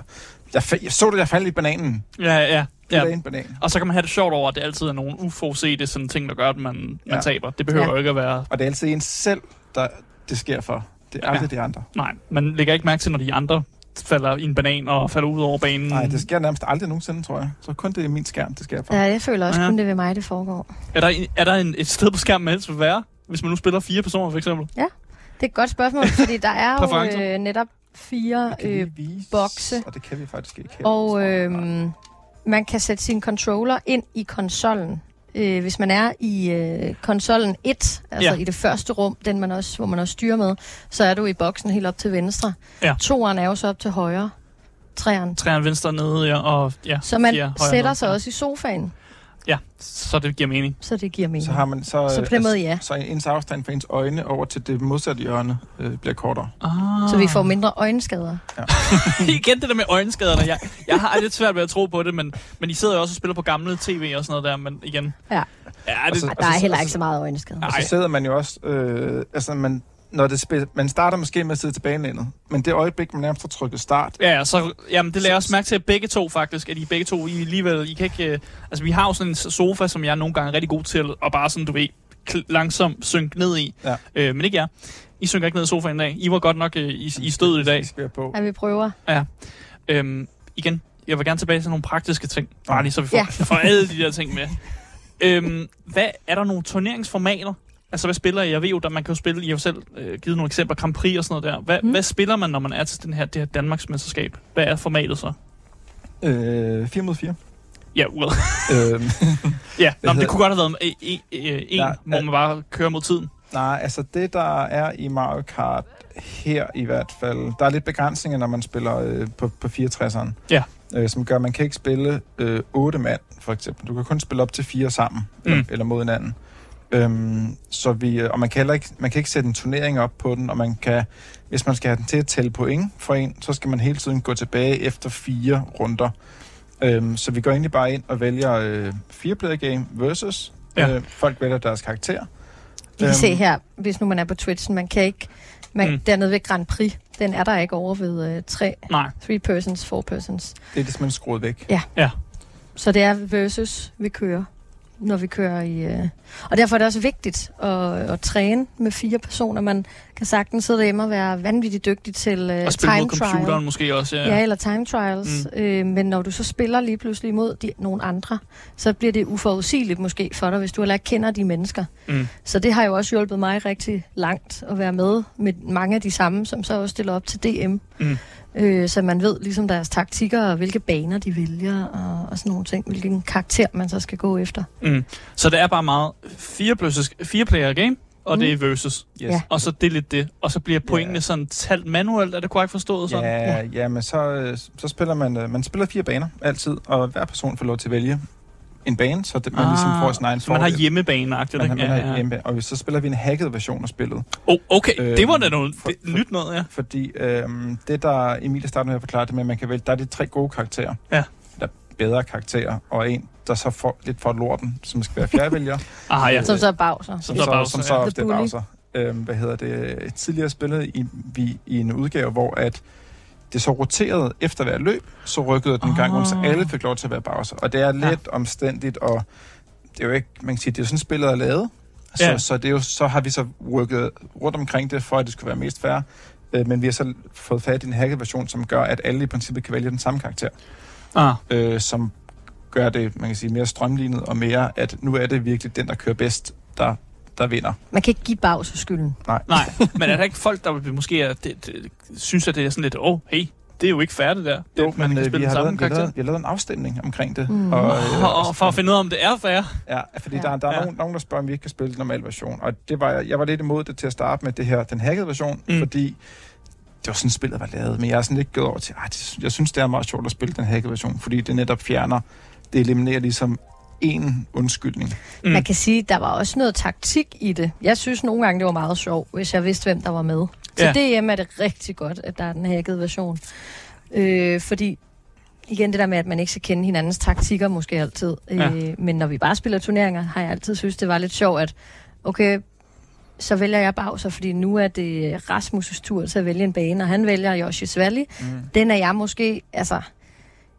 [SPEAKER 2] jeg, jeg så det, jeg faldt i bananen.
[SPEAKER 1] Ja, ja. Ja.
[SPEAKER 2] En banan.
[SPEAKER 1] Og så kan man have det sjovt over, at det altid er nogle uforudsete sådan ting, der gør, at man, man ja. taber. Det behøver ja. jo ikke at være...
[SPEAKER 2] Og det er altid en selv, der det sker for. Det er aldrig ja. de andre.
[SPEAKER 1] Nej, man lægger ikke mærke til, når de andre falder i en banan og falder ud over banen.
[SPEAKER 2] Nej, det sker nærmest aldrig nogensinde, tror jeg. Så kun det er min skærm, det sker for.
[SPEAKER 3] Ja, jeg føler også ja. kun, det ved mig, det foregår.
[SPEAKER 1] Er der, er der en, et sted på skærmen, man helst vil være? Hvis man nu spiller fire personer, for eksempel?
[SPEAKER 3] Ja, det er et godt spørgsmål, fordi der er jo øh, netop fire øh, bokse.
[SPEAKER 2] Og det kan vi faktisk ikke.
[SPEAKER 3] Og øh, man kan sætte sin controller ind i konsollen. Øh, hvis man er i øh, konsollen 1, altså ja. i det første rum, den man også, hvor man også styrer med, så er du i boksen helt op til venstre. Ja. Toeren er jo så op til højre. Træeren.
[SPEAKER 1] Træeren venstre nede, ja. Og, ja
[SPEAKER 3] så man sætter sig også i sofaen.
[SPEAKER 1] Ja, så det giver mening.
[SPEAKER 3] Så det giver mening.
[SPEAKER 2] Så, har man, så,
[SPEAKER 3] så på den måde, ja.
[SPEAKER 2] Så ens afstand for ens øjne over til det modsatte hjørne øh, bliver kortere.
[SPEAKER 3] Ah. Så vi får mindre øjenskader. Ja.
[SPEAKER 1] Igen det der med øjenskaderne. Jeg, jeg har lidt svært ved at tro på det, men, men I sidder jo også og spiller på gamle tv og sådan noget der, men igen.
[SPEAKER 3] Ja. Ja, det, så, der er heller ikke så meget øjenskader.
[SPEAKER 2] Og så sidder man jo også, øh, altså man, når det spil, man starter måske med at sidde tilbage banelandet, men det øjeblik, man nærmest har trykket start...
[SPEAKER 1] Ja, så, jamen, det lader også mærke til at begge to faktisk, at I begge to, I alligevel, I kan ikke... Øh, altså, vi har jo sådan en sofa, som jeg nogle gange er rigtig god til, at bare sådan, du ved, langsomt synke ned i. Ja. Øh, men ikke jeg. I synker ikke ned i sofaen i dag. I var godt nok øh, i, i stødet i dag.
[SPEAKER 2] På.
[SPEAKER 3] Ja, vi prøver.
[SPEAKER 1] Ja. Øhm, igen, jeg vil gerne tilbage til nogle praktiske ting. Bare lige så vi får, ja. får alle de der ting med. øhm, hvad, er der nogle turneringsformater, Altså, hvad spiller I? Jeg ved jo, at man kan jo spille, I har jo selv øh, givet nogle eksempler, Grand Prix og sådan noget der. Hvad, mm. hvad spiller man, når man er til den her, det her Danmarks mesterskab? Hvad er formatet så?
[SPEAKER 2] Øh, 4 mod 4.
[SPEAKER 1] Ja, yeah, well. øhm, ja, nå, det kunne godt have været en, en, en ja, hvor man bare kører mod tiden.
[SPEAKER 2] Nej, altså det, der er i Mario Kart her i hvert fald, der er lidt begrænsninger, når man spiller øh, på, på 64'eren.
[SPEAKER 1] Ja.
[SPEAKER 2] Øh, som gør, at man kan ikke spille øh, 8 mand, for eksempel. Du kan kun spille op til fire sammen, mm. eller, eller mod hinanden. Øhm, så vi, og man kan, heller ikke, man kan ikke sætte en turnering op på den, og man kan, hvis man skal have den til at tælle point for en, så skal man hele tiden gå tilbage efter fire runder. Øhm, så vi går egentlig bare ind og vælger øh, fire player game versus. Ja. Øh, folk vælger deres karakter.
[SPEAKER 3] Vi kan øhm, se her, hvis nu man er på Twitch, man kan ikke, man, mm. dernede ved Grand Prix, den er der ikke over ved øh, tre,
[SPEAKER 1] Nej.
[SPEAKER 3] three persons, four persons.
[SPEAKER 2] Det er det simpelthen skruet væk.
[SPEAKER 3] Ja.
[SPEAKER 1] ja.
[SPEAKER 3] Så det er versus, vi kører. Når vi kører i... Øh, og derfor er det også vigtigt at, at træne med fire personer. Man kan sagtens sidde hjemme og være vanvittigt dygtig til øh,
[SPEAKER 1] og
[SPEAKER 3] spille time
[SPEAKER 1] mod computeren trial. måske også, ja.
[SPEAKER 3] Ja, eller time trials. Mm. Øh, men når du så spiller lige pludselig imod de, nogle andre, så bliver det uforudsigeligt måske for dig, hvis du heller ikke kender de mennesker. Mm. Så det har jo også hjulpet mig rigtig langt at være med med mange af de samme, som så også stiller op til DM. Mm øh, så man ved ligesom deres taktikker og hvilke baner de vælger og, og sådan nogle ting, hvilken karakter man så skal gå efter.
[SPEAKER 1] Mm. Så det er bare meget fire, plus, fire player game, og mm. det er versus. Yes. Ja. Og så det er lidt det. Og så bliver pointene yeah. sådan talt manuelt, er det korrekt forstået sådan?
[SPEAKER 2] Ja, ja. ja men så, øh, så spiller man, øh, man spiller fire baner altid, og hver person får lov til at vælge en bane, så det, man ah, ligesom får sin egen
[SPEAKER 1] Så man har hjemmebane agtigt
[SPEAKER 2] man, man ja, ja. Hjemme, og så spiller vi en hacket version af spillet.
[SPEAKER 1] Oh, okay, øhm, det var da noget for, det, nyt noget, ja.
[SPEAKER 2] Fordi øhm, det, der Emilie startede med at forklare det med, at man kan vælge, der er de tre gode karakterer. Ja. Der er bedre karakterer, og en, der så får lidt for lorten, som skal være fjerdevælger.
[SPEAKER 3] ah, ja. Som så er Bowser.
[SPEAKER 2] Som, så, Bowser, som så ja. er Bowser. Øhm, hvad hedder det? Tidligere spillet i, vi, i en udgave, hvor at det så roterede efter hver løb, så rykkede den oh. gang rundt, så ah. alle fik lov til at være Bowser. Og det er lidt ja. omstændigt, og det er jo ikke, man kan sige, det er jo sådan spillet er lavet. Så, ja. så, det er jo, så har vi så rykket rundt omkring det, for at det skulle være mest fair. Øh, men vi har så fået fat i en hacket version, som gør, at alle i princippet kan vælge den samme karakter. Ah. Øh, som gør det, man kan sige, mere strømlignet, og mere, at nu er det virkelig den, der kører bedst, der der vinder.
[SPEAKER 3] Man kan ikke give Bowser skylden.
[SPEAKER 1] Nej. Nej, men er der ikke folk, der måske er, det, det, synes, at det er sådan lidt, åh, oh, hey, det er jo ikke færdigt der.
[SPEAKER 2] Jo, det, men øh, vi, har lavet, vi, har lavet, vi har lavet en afstemning omkring det.
[SPEAKER 1] Mm. Og, øh, og, for at finde ud af, om det er færdigt.
[SPEAKER 2] Ja, fordi ja. der, der er ja. nogen, nogen, der spørger, om vi ikke kan spille den normale version. Og det var, jeg var lidt imod det til at starte med det her, den hackede version, mm. fordi det var sådan, spillet var lavet. Men jeg er sådan lidt gået over til, at jeg synes, det er meget sjovt at spille den hackede version, fordi det netop fjerner, det eliminerer ligesom en undskyldning.
[SPEAKER 3] Mm. Man kan sige, der var også noget taktik i det. Jeg synes nogle gange, det var meget sjovt, hvis jeg vidste, hvem der var med. Så ja. DM er det rigtig godt, at der er den hackede version. Øh, fordi igen det der med, at man ikke skal kende hinandens taktikker måske altid. Ja. Øh, men når vi bare spiller turneringer, har jeg altid synes, det var lidt sjovt, at okay, så vælger jeg Bowser, fordi nu er det Rasmus' tur til at vælge en bane, og han vælger Yoshi's Valley. Mm. Den er jeg måske, altså,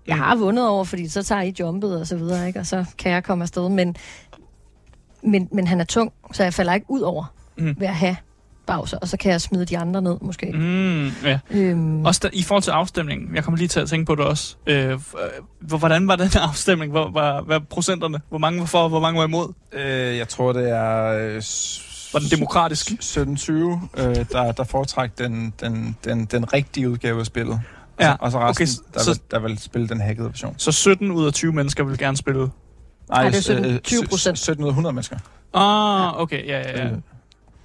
[SPEAKER 3] jeg har vundet over, fordi så tager I jumpet og så videre, ikke? og så kan jeg komme afsted. Men, men, men han er tung, så jeg falder ikke ud over mm. ved at have Bowser, og så kan jeg smide de andre ned, måske.
[SPEAKER 1] Mm, ja. øhm. Også der, i forhold til afstemningen, jeg kommer lige til at tænke på det også. Øh, hvordan var den afstemning? Hvor, var, hvad procenterne? Hvor mange var for, hvor mange var imod?
[SPEAKER 2] Øh, jeg tror, det er... Øh,
[SPEAKER 1] var den demokratisk?
[SPEAKER 2] 17-20, øh, der, der foretræk den, den, den, den rigtige udgave af spillet. Ja, og så resten, okay, der, så, vil, der vil spille den hackede version.
[SPEAKER 1] Så 17 ud af 20 mennesker vil gerne spille?
[SPEAKER 3] Nej, det er 17, 20
[SPEAKER 2] procent. 17 ud af 100 mennesker.
[SPEAKER 1] Ah, okay, ja, ja, ja. Øh,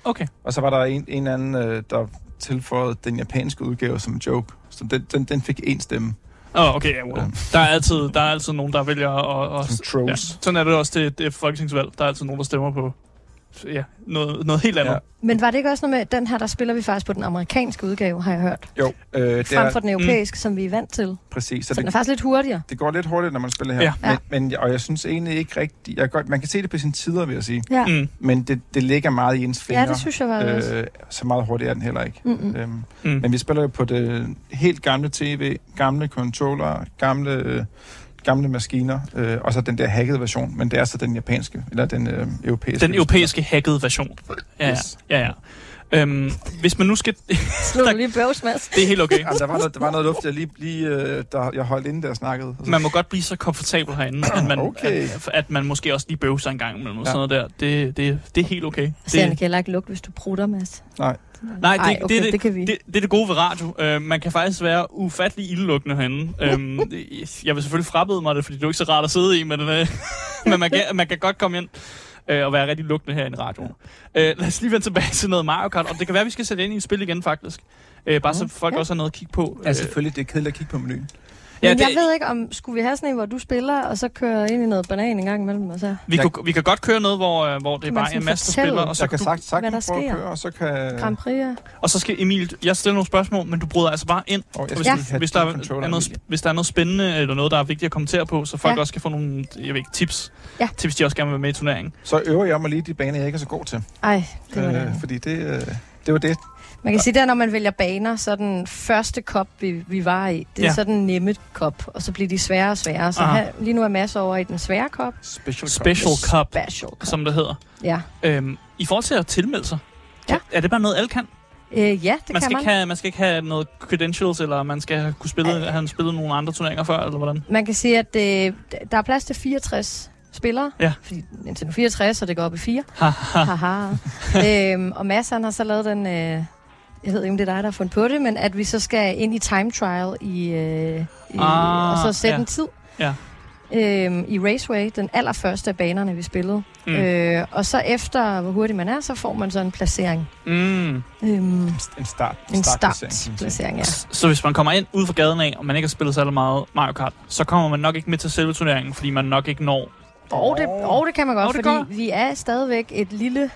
[SPEAKER 2] okay. Og så var der en, en anden, øh, der tilføjede den japanske udgave som joke. Så den, den, den fik én stemme.
[SPEAKER 1] Åh, oh, okay, ja, well. der, er altid, der er altid nogen, der vælger at... at
[SPEAKER 2] som trolls.
[SPEAKER 1] Ja. Sådan er det også til det folketingsvalg. Der er altid nogen, der stemmer på ja, noget, noget helt andet. Ja.
[SPEAKER 3] Men var det ikke også noget med, den her, der spiller vi faktisk på den amerikanske udgave, har jeg hørt?
[SPEAKER 2] Jo.
[SPEAKER 3] Øh, det Frem for den europæiske, mm. som vi er vant til.
[SPEAKER 2] Præcis.
[SPEAKER 3] Så, så det, den er faktisk lidt hurtigere.
[SPEAKER 2] Det går lidt hurtigt, når man spiller her. Ja. Men, men, og jeg synes egentlig ikke rigtigt... Jeg godt, man kan se det på sine tider, vil jeg sige. Ja. Mm. Men det, det ligger meget i ens fingre.
[SPEAKER 3] Ja, det synes jeg var øh,
[SPEAKER 2] Så meget hurtigt er den heller ikke. Mm-hmm. Øhm, mm. Men vi spiller jo på det helt gamle tv, gamle controller, gamle... Øh, gamle maskiner, øh, og så den der hackede version, men det er så den japanske, eller den øh, europæiske.
[SPEAKER 1] Den europæiske hackede version. Ja, yes. ja, ja. Øhm, hvis man nu skal...
[SPEAKER 3] Slå lige bøvs, Mads.
[SPEAKER 1] Det er helt okay.
[SPEAKER 2] Altså, der, var noget, der var noget luft, jeg lige, lige øh, der, jeg holdt inde der og snakkede.
[SPEAKER 1] Altså. Man må godt blive så komfortabel herinde, at man, okay. at, at man måske også lige bøvser en gang noget ja. sådan noget der. Det, det, det er helt okay.
[SPEAKER 3] Så det, kan heller ikke lugte, hvis du prutter, Mads.
[SPEAKER 2] Nej.
[SPEAKER 1] Nej, det, Ej, okay, det, det, det, kan vi. Det, det er det gode ved radio. Uh, man kan faktisk være ufattelig ildelukkende herinde. Um, jeg vil selvfølgelig frabede mig det, fordi det er ikke så rart at sidde i, men, uh, men man, kan, man kan godt komme ind uh, og være rigtig lugtende her i radioen. Uh, lad os lige vende tilbage til noget Mario Kart, og det kan være, at vi skal sætte ind i et spil igen, faktisk. Uh, bare så folk ja. også har noget at kigge på.
[SPEAKER 2] Ja, selvfølgelig. Det er kedeligt at kigge på menuen.
[SPEAKER 3] Ja, Men det, jeg ved ikke, om skulle vi have sådan en, hvor du spiller, og så kører ind i noget banan en gang imellem? Og så...
[SPEAKER 1] Vi, kunne, vi kan godt køre noget, hvor, øh, hvor det er bare en masse, der spiller.
[SPEAKER 2] Og så jeg kan sagt, sagt hvad der sker. Køre, og så kan...
[SPEAKER 3] Grand Prix, ja.
[SPEAKER 1] Og så skal Emil, jeg stiller nogle spørgsmål, men du bryder altså bare ind. Oh, hvis, ja. hvis, der er, noget, hvis der er noget spændende, eller noget, der er vigtigt at kommentere på, så folk ja. også kan få nogle jeg ved ikke, tips. Ja. Tips, de også gerne vil være med i turneringen.
[SPEAKER 2] Så øver jeg mig lige de baner, jeg ikke er så god til.
[SPEAKER 3] Ej, det var
[SPEAKER 2] øh, Fordi det... Øh, det var det.
[SPEAKER 3] Man kan sige, at når man vælger baner, så den første kop, vi, vi var i, det er ja. så den nemme kop, og så bliver de sværere og sværere. Så her, lige nu er masser over i den svære kop.
[SPEAKER 1] Special, Special cup,
[SPEAKER 3] Special cup,
[SPEAKER 1] som det hedder.
[SPEAKER 3] Ja.
[SPEAKER 1] Øhm, I forhold til at tilmelde sig, ja. er det bare noget, alle kan?
[SPEAKER 3] Øh, ja, det
[SPEAKER 1] man
[SPEAKER 3] skal
[SPEAKER 1] kan man. Have, man skal ikke have noget credentials, eller man skal kunne spille, have han spillet nogle andre turneringer før, eller hvordan?
[SPEAKER 3] Man kan sige, at øh, der er plads til 64 spillere,
[SPEAKER 1] ja.
[SPEAKER 3] fordi Nintendo 64, og det går op i 4. Haha. øhm, og Mads, han har så lavet den, øh, jeg ved ikke, om det er dig, der har fundet på det, men at vi så skal ind i time trial i, øh, i ah, og så sætte ja. en tid.
[SPEAKER 1] Ja
[SPEAKER 3] øhm, i Raceway, den allerførste af banerne, vi spillede. Mm. Øh, og så efter, hvor hurtig man er, så får man så en placering.
[SPEAKER 1] Mm. Øhm,
[SPEAKER 2] en start,
[SPEAKER 3] en startplacering, ja.
[SPEAKER 1] Så hvis man kommer ind ud fra gaden af, og man ikke har spillet så meget Mario Kart, så kommer man nok ikke med til selve turneringen, fordi man nok ikke når
[SPEAKER 3] og det, og det kan man godt, oh, fordi går. vi er stadigvæk et lille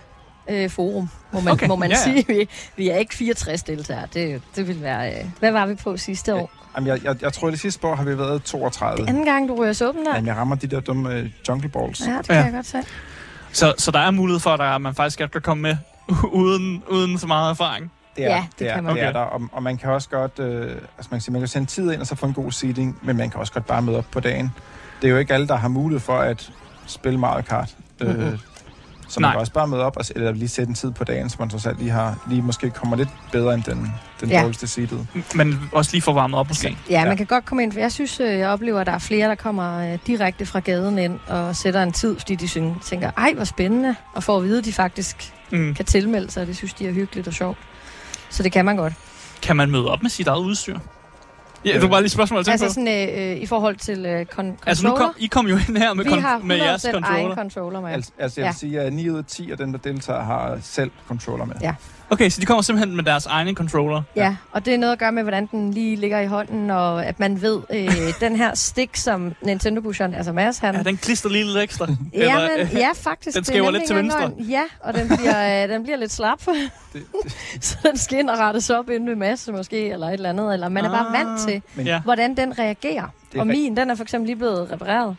[SPEAKER 3] øh, forum, må man, okay. må man ja, ja. sige. Vi, vi er ikke 64 deltagere. Det, det vil være... Øh, hvad var vi på sidste år?
[SPEAKER 2] Jamen, jeg, jeg, jeg tror, at det sidste år har vi været 32.
[SPEAKER 3] Det anden gang, du rører åben der.
[SPEAKER 2] Jamen, jeg rammer de der dumme uh, jungle balls.
[SPEAKER 3] Ja, det kan ja. jeg godt se.
[SPEAKER 1] Så, så der er mulighed for, at man faktisk kan komme med uden, uden så meget erfaring?
[SPEAKER 2] Det er, ja, det, det er, kan man. Det er der, og, og man kan også godt, øh, altså man kan, sige, man kan sende tid ind og så få en god seeding, men man kan også godt bare møde op på dagen. Det er jo ikke alle, der har mulighed for at spille Mario Kart. Mm-hmm. Øh, så man Nej. kan også bare møde op og eller lige sætte en tid på dagen, så man trods alt lige, har, lige måske kommer lidt bedre end den, den ja. dårligste seedet.
[SPEAKER 1] Men også lige få varmet op måske.
[SPEAKER 3] Ja, ja, man kan godt komme ind, for jeg synes, øh, jeg oplever, at der er flere, der kommer øh, direkte fra gaden ind og sætter en tid, fordi de tænker, ej, hvor spændende, og får at vide, at de faktisk mm. kan tilmelde sig, og det synes de er hyggeligt og sjovt. Så det kan man godt.
[SPEAKER 1] Kan man møde op med sit eget udstyr? Ja, du bare lige spørgsmål
[SPEAKER 3] til Altså på. sådan øh, øh, i forhold til øh, kon-
[SPEAKER 1] Altså nu kom, I kom jo ind her med,
[SPEAKER 3] Vi
[SPEAKER 1] kon- med jeres
[SPEAKER 3] controller. egen controller med.
[SPEAKER 2] Altså, altså jeg vil sige, at 9 ud af 10 af dem, der deltager, har selv controller med.
[SPEAKER 3] Ja.
[SPEAKER 1] Okay, så de kommer simpelthen med deres egen controller?
[SPEAKER 3] Ja, ja, og det er noget at gøre med, hvordan den lige ligger i hånden, og at man ved, øh, den her stik, som Nintendo-pusheren, altså Mads, han...
[SPEAKER 1] Ja, den klister lige lidt ekstra.
[SPEAKER 3] ja, men, ja, faktisk.
[SPEAKER 1] Den skæver lidt til venstre. Engang,
[SPEAKER 3] ja, og den bliver, øh, den bliver lidt slap. det, det. så den skal ind og rettes op inde ved Mads, måske, eller et eller andet. Eller man er bare ah, vant til, men, hvordan den reagerer. Og min, den er for eksempel lige blevet repareret.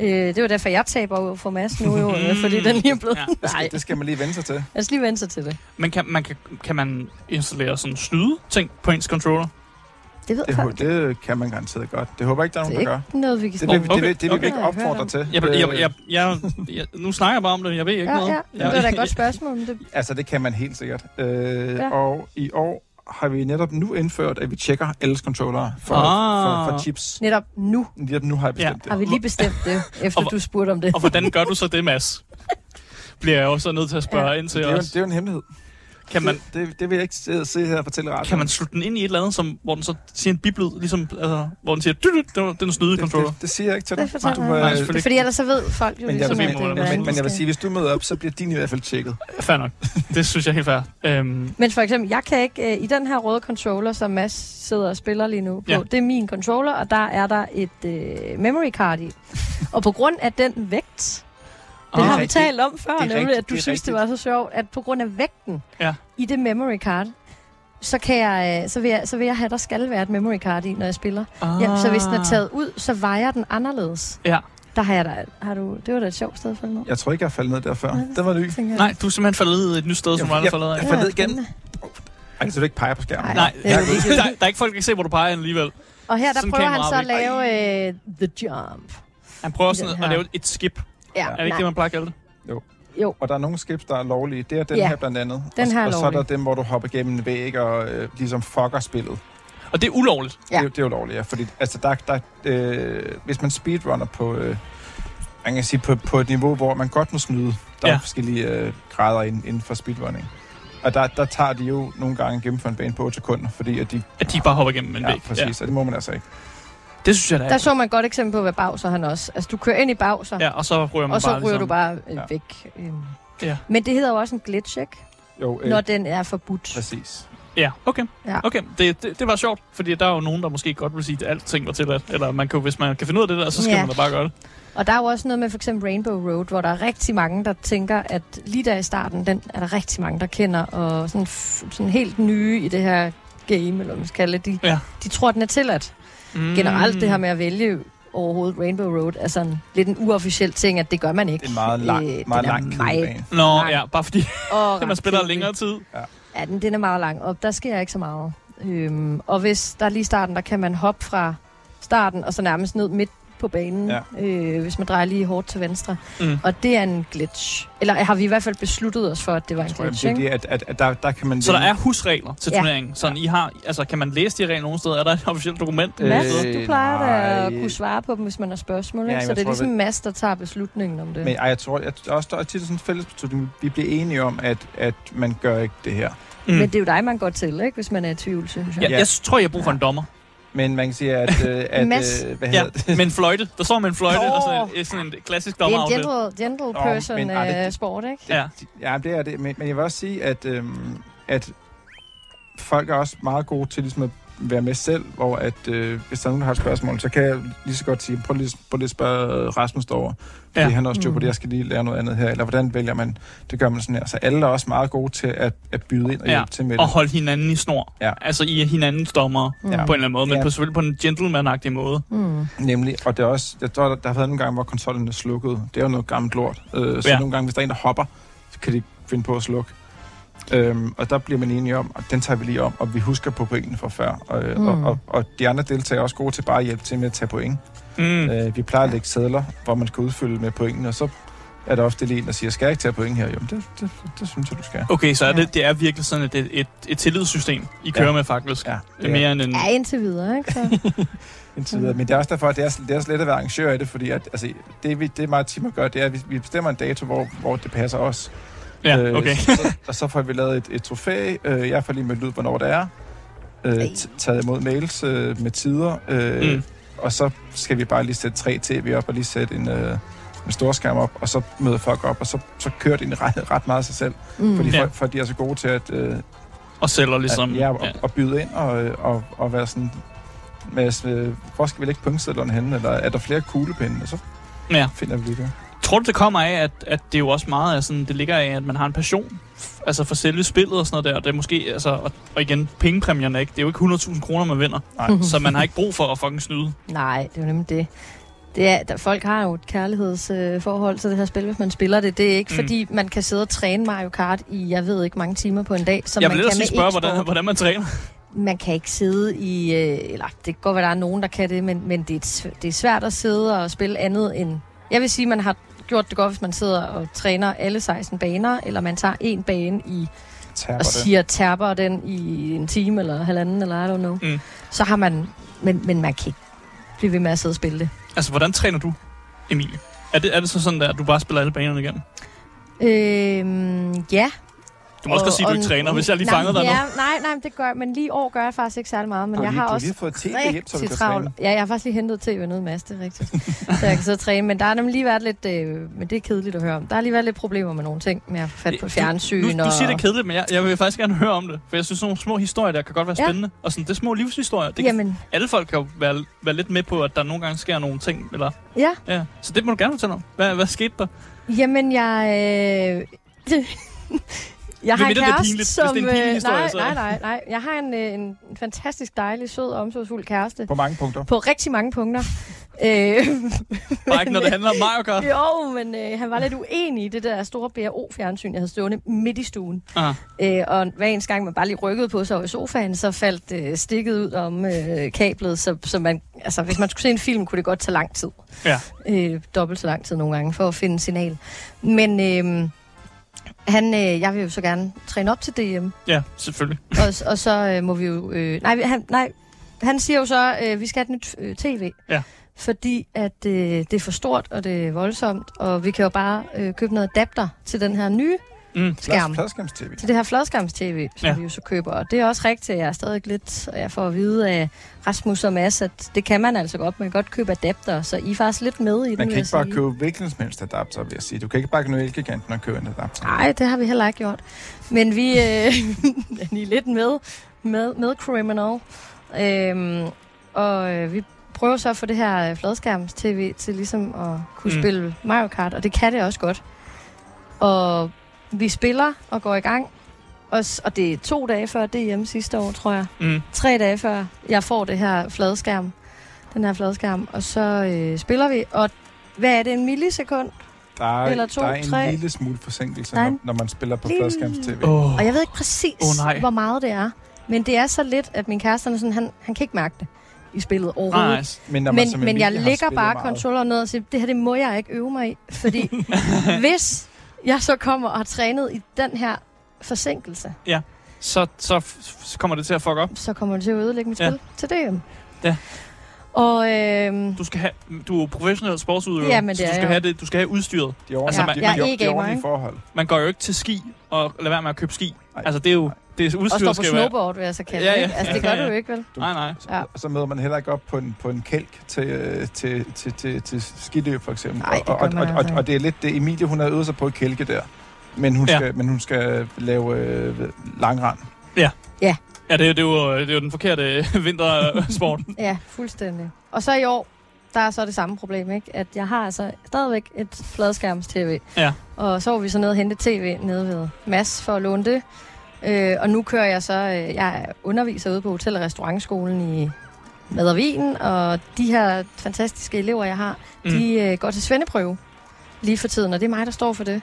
[SPEAKER 3] Øh, det var derfor, jeg taber for Mads nu, jo, mm. fordi den lige er blevet... Ja.
[SPEAKER 2] Det, skal, det skal man lige vende sig til.
[SPEAKER 3] Jeg skal lige vende sig til det.
[SPEAKER 1] Men kan man, kan, kan man installere sådan snyde ting på ens controller?
[SPEAKER 3] Det ved
[SPEAKER 2] det,
[SPEAKER 3] folk.
[SPEAKER 2] Det kan man garanteret godt. Det håber jeg ikke, der er nogen, der gør.
[SPEAKER 3] Det er ikke noget, vi kan
[SPEAKER 2] det, det, det, det, det vil vi ikke opfordre til.
[SPEAKER 1] Jeg, jeg, jeg, jeg, jeg, nu snakker jeg bare om det, jeg ved ikke
[SPEAKER 3] ja,
[SPEAKER 1] noget.
[SPEAKER 3] Ja, det er da et godt spørgsmål. Det...
[SPEAKER 2] Altså, det kan man helt sikkert. Øh, ja. Og i år har vi netop nu indført, at vi tjekker alle controllere for, ah. for, for chips.
[SPEAKER 3] Netop nu?
[SPEAKER 2] Netop nu har jeg bestemt ja. det.
[SPEAKER 3] Har vi lige bestemt det, efter og, du spurgte om det?
[SPEAKER 1] Og hvordan gør du så det, Mads? Bliver jeg også nødt til at spørge ja. ind til
[SPEAKER 2] det er, os. Det er jo en hemmelighed.
[SPEAKER 1] Kan man,
[SPEAKER 2] det, det vil jeg ikke se, se her og fortælle ret.
[SPEAKER 1] Kan man slutte den ind i et eller andet, som, hvor den så siger en biblyd, ligesom, altså, hvor den siger, du, du, det er en snyde controller?
[SPEAKER 2] Det, det, det, siger jeg ikke til dig.
[SPEAKER 3] Det Nej, du, Nej, det er fordi, ellers så ved folk jo
[SPEAKER 2] men
[SPEAKER 3] ligesom,
[SPEAKER 2] jeg, vil, det, men, men jeg vil sige, hvis du møder op, så bliver din i hvert fald tjekket.
[SPEAKER 1] Fair nok. Det synes jeg er helt fair.
[SPEAKER 3] Um, men for eksempel, jeg kan ikke, uh, i den her røde controller, som Mads sidder og spiller lige nu på, ja. det er min controller, og der er der et uh, memory card i. og på grund af den vægt, det har vi talt om før, nemlig, at du det synes, rigtigt. det var så sjovt, at på grund af vægten
[SPEAKER 1] ja.
[SPEAKER 3] i det memory card, så, kan jeg, øh, så, vil jeg, så vil jeg have, at der skal være et memory card i, når jeg spiller. Ah. Ja, så hvis den er taget ud, så vejer den anderledes.
[SPEAKER 1] Ja.
[SPEAKER 3] Der har jeg da, har du, det var da et sjovt sted at falde ned.
[SPEAKER 2] Jeg tror ikke, jeg faldet ned der før. Nej, det var ny.
[SPEAKER 1] Nej, du er simpelthen faldet ned et nyt sted, som du aldrig faldet
[SPEAKER 2] ned Jeg, jeg faldet igen. Ej, så du ikke peger på skærmen?
[SPEAKER 1] Nej, Nej det er der, der, er ikke folk, der kan se, hvor du peger alligevel.
[SPEAKER 3] Og her, der sådan prøver han så at lave uh, The Jump.
[SPEAKER 1] Han prøver sådan at lave et skip. Ja, er det ikke det, man plejer at kalde det?
[SPEAKER 2] Jo.
[SPEAKER 3] Jo.
[SPEAKER 2] Og der er nogle skips, der er lovlige. Det er den ja. her blandt andet.
[SPEAKER 3] Den her
[SPEAKER 2] og, og så er der dem, hvor du hopper gennem en væg og øh, ligesom fucker spillet.
[SPEAKER 1] Og det er ulovligt?
[SPEAKER 3] Ja.
[SPEAKER 2] Det, det er ulovligt, ja. Fordi altså, der, der, øh, hvis man speedrunner på, øh, man kan sige på, på et niveau, hvor man godt må snyde, der ja. er forskellige øh, grader inden, inden for speedrunning. Og der, der tager de jo nogle gange gennem for en bane på 8 sekunder, fordi at de...
[SPEAKER 1] At de bare hopper gennem en
[SPEAKER 2] ja,
[SPEAKER 1] væg.
[SPEAKER 2] præcis. Ja, og det må man altså ikke.
[SPEAKER 1] Det synes jeg,
[SPEAKER 3] der, der så man godt eksempel på, hvad Bowser han også. Altså, du kører ind i Bowser.
[SPEAKER 1] Ja, og så ryger man
[SPEAKER 3] og så
[SPEAKER 1] bare
[SPEAKER 3] ryger ligesom. du bare øh, ja. væk. Øh.
[SPEAKER 1] Ja.
[SPEAKER 3] Men det hedder jo også en glitch, ikke?
[SPEAKER 2] Jo,
[SPEAKER 3] øh, Når den er forbudt.
[SPEAKER 2] Præcis.
[SPEAKER 1] Ja, okay. Ja. okay. Det, det, det var sjovt, fordi der er jo nogen, der måske godt vil sige, at alting var tilladt. Eller man kan, hvis man kan finde ud af det der, så skal ja. man da bare gøre det.
[SPEAKER 3] Og der er jo også noget med for eksempel Rainbow Road, hvor der er rigtig mange, der tænker, at lige der i starten, den er der rigtig mange, der kender, og sådan, sådan helt nye i det her game, eller hvad man skal kalde det, de, ja. de tror, den er tilladt. Mm. Generelt det her med at vælge overhovedet Rainbow Road er sådan lidt en uofficiel ting, at det gør man ikke.
[SPEAKER 2] Det er meget lang, øh, meget lang
[SPEAKER 1] Nå, ja, bare fordi
[SPEAKER 3] oh,
[SPEAKER 1] man spiller længere tid. Ja.
[SPEAKER 3] Ja, den, den er meget lang, og der sker ikke så meget. Øhm, og hvis der er lige starten, der kan man hoppe fra starten, og så nærmest ned midt på banen, ja. øh, hvis man drejer lige hårdt til venstre. Mm. Og det er en glitch. Eller har vi i hvert fald besluttet os for, at det var en tror, glitch,
[SPEAKER 2] det, det, at, at, at der, der kan man...
[SPEAKER 1] Så der er husregler til ja. turneringen? Sådan, I har, altså, kan man læse de regler nogen steder? Er der et officielt dokument?
[SPEAKER 3] Mads, øh, du plejer da at kunne svare på dem, hvis man har spørgsmål. Ja, så det er ligesom det... Mads, der tager beslutningen om det.
[SPEAKER 2] Men ej, jeg tror, jeg, også, der er tit sådan en fælles beslutning. Vi bliver enige om, at, at man gør ikke det her.
[SPEAKER 3] Mm. Men det er jo dig, man går til, ikke? hvis man er i tvivl, synes
[SPEAKER 1] jeg. Ja, jeg tror, jeg har brug for en dommer.
[SPEAKER 2] Men man kan sige, at... Øh, at
[SPEAKER 1] øh, hvad ja, det? med en fløjte. Der står med en fløjte, oh. og sådan en, sådan en klassisk dommer
[SPEAKER 3] Det er en gentle, gentle person oh, men, uh, det, sport, ikke?
[SPEAKER 2] Ja. ja, det er det. Men, men jeg vil også sige, at, øhm, at folk er også meget gode til ligesom at være med selv, hvor at, øh, hvis der er nogen, der har et spørgsmål, så kan jeg lige så godt sige, prøv lige, prøv lige at spørge Rasmus derovre, fordi ja. han også styr på det, jeg skal lige lære noget andet her, eller hvordan vælger man, det gør man sådan her. Så alle er også meget gode til at, at byde ind og ja. hjælpe til med
[SPEAKER 1] det. Og holde hinanden i snor. Ja. Altså i hinandens dommer mm. på en eller anden måde, men ja. på, selvfølgelig på en gentleman måde.
[SPEAKER 2] Mm. Nemlig, og det er også, jeg tror, der, der har været nogle gange, hvor konsollen er slukket. Det er jo noget gammelt lort. Øh, så ja. nogle gange, hvis der er en, der hopper, så kan de finde på at slukke. Øhm, og der bliver man enige om, og den tager vi lige om, og vi husker på pointen fra før. Og, mm. og, og, og de andre deltagere er også gode til bare at hjælpe til med at tage point. Mm. Øh, vi plejer at lægge sædler, hvor man skal udfylde med pointen, og så er der ofte en, der siger, skal jeg ikke tage point her? Jo, det, det, det, det synes jeg, du skal.
[SPEAKER 1] Okay, så er det, det er virkelig sådan et, et, et tillidssystem, I kører ja. med faktisk. Ja, det er mere end en...
[SPEAKER 3] Ja, indtil videre, ikke? Så.
[SPEAKER 2] indtil videre. Men det er også derfor, at det er, det er slet at være arrangør i det, fordi at, altså, det, vi, det meget team at gøre, det er, at vi, vi bestemmer en dato, hvor, hvor det passer os.
[SPEAKER 1] Ja, øh, okay.
[SPEAKER 2] så, og så får vi lavet et, et trofæ. Øh, jeg får lige meldt ud, hvornår det er. Øh, taget imod mails øh, med tider. Øh, mm. Og så skal vi bare lige sætte tre tv op og lige sætte en, øh, en stor skærm op, og så møder folk op, og så, så kører det ret, ret meget af sig selv. Mm. Fordi ja. for, for de er så gode til at... Øh,
[SPEAKER 1] og sælger ligesom...
[SPEAKER 2] At, ja, og, ja. og byde ind og, og, og være sådan... Med, øh, hvor skal vi lægge punktsedlerne henne? Eller er der flere kuglepinde? Og så ja. finder vi lige det.
[SPEAKER 1] Tror du, det kommer af, at, at det jo også meget er sådan, det ligger af, at man har en passion altså for selve spillet og sådan noget der. Og det er måske, altså, og, og igen, pengepræmierne, ikke? det er jo ikke 100.000 kroner, man vinder. Nej. så man har ikke brug for at fucking snyde.
[SPEAKER 3] Nej, det er jo nemlig det. Det er, der, folk har jo et kærlighedsforhold øh, til det her spil, hvis man spiller det. Det er ikke, mm. fordi man kan sidde og træne Mario Kart i, jeg ved ikke, mange timer på en dag.
[SPEAKER 1] Som jeg vil man kan sige spørge, hvordan, hvordan man træner.
[SPEAKER 3] Man kan ikke sidde i... Øh, eller det kan godt være, der er nogen, der kan det, men, men det, er, det er svært at sidde og spille andet end... Jeg vil sige, man har gjort det godt, hvis man sidder og træner alle 16 baner, eller man tager en bane i terper og siger, terper den i en time eller halvanden, eller I don't know. Mm. Så har man... Men, men man kan ikke blive ved med at sidde og spille det.
[SPEAKER 1] Altså, hvordan træner du, Emilie? Er det, er det så sådan der, at du bare spiller alle banerne igennem?
[SPEAKER 3] Øhm, ja,
[SPEAKER 1] du må også og, sige, at du ikke træner, hvis jeg lige fangede dig
[SPEAKER 3] ja, nu. Nej, nej, det gør men lige i år gør jeg faktisk ikke særlig meget. Men
[SPEAKER 2] har
[SPEAKER 3] jeg har også
[SPEAKER 2] lige fået tv hjem, så du kan træne.
[SPEAKER 3] Ja, jeg har faktisk lige hentet tv nede med det er rigtigt. så jeg kan sidde og træne. Men der har nemlig lige været lidt, øh, men det er kedeligt at høre om. Der har lige været lidt problemer med nogle ting med at få fat på fjernsyn.
[SPEAKER 1] Du, nu, du siger, det er kedeligt, men jeg, jeg vil faktisk gerne høre om det. For jeg synes, nogle små historier, der kan godt være spændende. Ja. Og sådan, det er små livshistorier. Det Jamen. Kan, alle folk kan jo være, være lidt med på, at der nogle gange sker nogle ting. Eller,
[SPEAKER 3] ja.
[SPEAKER 1] ja. Så det må du gerne fortælle om. Hvad, hvad skete der?
[SPEAKER 3] Jamen, jeg... Øh, jeg har en kæreste, som... Det er en øh, nej, nej, nej, nej. Jeg har en, øh, en fantastisk dejlig, sød, omsorgsfuld kæreste.
[SPEAKER 2] På mange punkter?
[SPEAKER 3] På rigtig mange punkter.
[SPEAKER 1] Øh, Bare ikke, når det handler om Mario Kart.
[SPEAKER 3] Jo, men øh, han var lidt uenig i det der store BRO-fjernsyn, jeg havde stående midt i stuen. Øh, og hver eneste gang, man bare lige rykkede på sig over i sofaen, så faldt øh, stikket ud om øh, kablet. Så, så man, altså, hvis man skulle se en film, kunne det godt tage lang tid. Ja. Øh, dobbelt så lang tid nogle gange for at finde signal. Men... Øh, han, øh, jeg vil jo så gerne træne op til DM.
[SPEAKER 1] Ja, selvfølgelig.
[SPEAKER 3] og, og så øh, må vi jo... Øh, nej, han, nej, han siger jo så, øh, vi skal have et nyt øh, tv. Ja. Fordi at øh, det er for stort, og det er voldsomt, og vi kan jo bare øh, købe noget adapter til den her nye mm. skærm.
[SPEAKER 2] Fladskærms-tv.
[SPEAKER 3] Til det her fladskærms-tv, som ja. vi jo så køber. Og det er også rigtigt, jeg er stadig lidt, og jeg får at vide af Rasmus og Mads, at det kan man altså godt. Man kan godt købe adapter, så I er faktisk lidt med i den,
[SPEAKER 2] Man kan ikke bare sige. købe hvilken som helst adapter, vil jeg sige. Du kan ikke bare gå ned i Elgiganten og købe en adapter.
[SPEAKER 3] Nej, det har vi heller ikke gjort. Men vi øh, er lidt med, med, med Criminal. Øhm, og øh, vi prøver så at få det her fladskærms-tv til ligesom at kunne mm. spille Mario Kart, og det kan det også godt. Og vi spiller og går i gang. Og, og det er to dage før DM sidste år, tror jeg. Mm. Tre dage før jeg får det her fladskærm. Den her fladskærm. Og så øh, spiller vi. Og hvad er det, en millisekund?
[SPEAKER 2] der er,
[SPEAKER 3] eller to,
[SPEAKER 2] der er en
[SPEAKER 3] tre.
[SPEAKER 2] lille smule forsinkelse, når, når man spiller på fladskærms-tv.
[SPEAKER 1] Oh.
[SPEAKER 3] Og jeg ved ikke præcis,
[SPEAKER 1] oh,
[SPEAKER 3] hvor meget det er. Men det er så lidt, at min kæreste er sådan, han, han kan ikke mærke det i spillet overhovedet.
[SPEAKER 1] Nice.
[SPEAKER 2] Men, når
[SPEAKER 3] men,
[SPEAKER 2] som
[SPEAKER 3] men jeg lægger
[SPEAKER 2] spillet
[SPEAKER 3] bare
[SPEAKER 2] meget-
[SPEAKER 3] controller ned og siger, det her det må jeg ikke øve mig i. Fordi hvis jeg så kommer og har trænet i den her forsinkelse,
[SPEAKER 1] Så, så, så kommer det til at fuck op.
[SPEAKER 3] så kommer det til at ødelægge mit
[SPEAKER 1] Ja.
[SPEAKER 3] spil til DM.
[SPEAKER 1] Ja.
[SPEAKER 3] Og øhm,
[SPEAKER 1] Du skal have, du er professionel sportsudøver,
[SPEAKER 3] Ja, men
[SPEAKER 1] så
[SPEAKER 3] det
[SPEAKER 1] du
[SPEAKER 3] er
[SPEAKER 1] skal,
[SPEAKER 3] jeg
[SPEAKER 1] have det, du skal have udstyret.
[SPEAKER 2] De ordentlige,
[SPEAKER 1] Altså,
[SPEAKER 2] altså,
[SPEAKER 1] man-
[SPEAKER 2] de,
[SPEAKER 3] jeg er
[SPEAKER 2] de, de,
[SPEAKER 3] e-gamer,
[SPEAKER 2] ordentlige forhold.
[SPEAKER 1] Man går jo ikke til ski og lader være med at købe ski.
[SPEAKER 2] Nej.
[SPEAKER 1] Altså, det er jo det er
[SPEAKER 3] og
[SPEAKER 1] udstyret
[SPEAKER 3] står på
[SPEAKER 1] skal
[SPEAKER 3] snowboard, vil jeg så kalde
[SPEAKER 1] Ja,
[SPEAKER 3] det.
[SPEAKER 1] ja.
[SPEAKER 3] ikke? Altså, det
[SPEAKER 1] Ja,
[SPEAKER 3] gør
[SPEAKER 1] ja.
[SPEAKER 3] du jo ikke, vel?
[SPEAKER 1] Nej, nej.
[SPEAKER 3] Ja.
[SPEAKER 2] Så møder man heller ikke op på en, på en kælk til, øh, til, til, til, til skiløb, for eksempel.
[SPEAKER 3] Nej, det
[SPEAKER 2] og,
[SPEAKER 3] gør
[SPEAKER 2] og,
[SPEAKER 3] man
[SPEAKER 2] og,
[SPEAKER 3] altså
[SPEAKER 2] og, og det er lidt det, Emilie, hun har øvet sig på i kælke der. Men hun,
[SPEAKER 1] Ja.
[SPEAKER 2] skal, men hun skal lave øh, langrand.
[SPEAKER 1] Ja, det er, det, er jo, det er jo den forkerte vintersport.
[SPEAKER 3] Ja, fuldstændig. Og så i år, der er så det samme problem, ikke? At jeg har altså stadigvæk et fladskærms-tv.
[SPEAKER 1] Ja.
[SPEAKER 3] Og så var vi så nede og hente tv nede ved Mads for at låne det. Øh, og nu kører jeg så, øh, jeg er underviser ude på Hotel- og Restaurantskolen i Mad og Vin, og de her fantastiske elever, jeg har,
[SPEAKER 1] Mm.
[SPEAKER 3] de øh, går til svendeprøve lige for tiden, og det er mig, der står for det.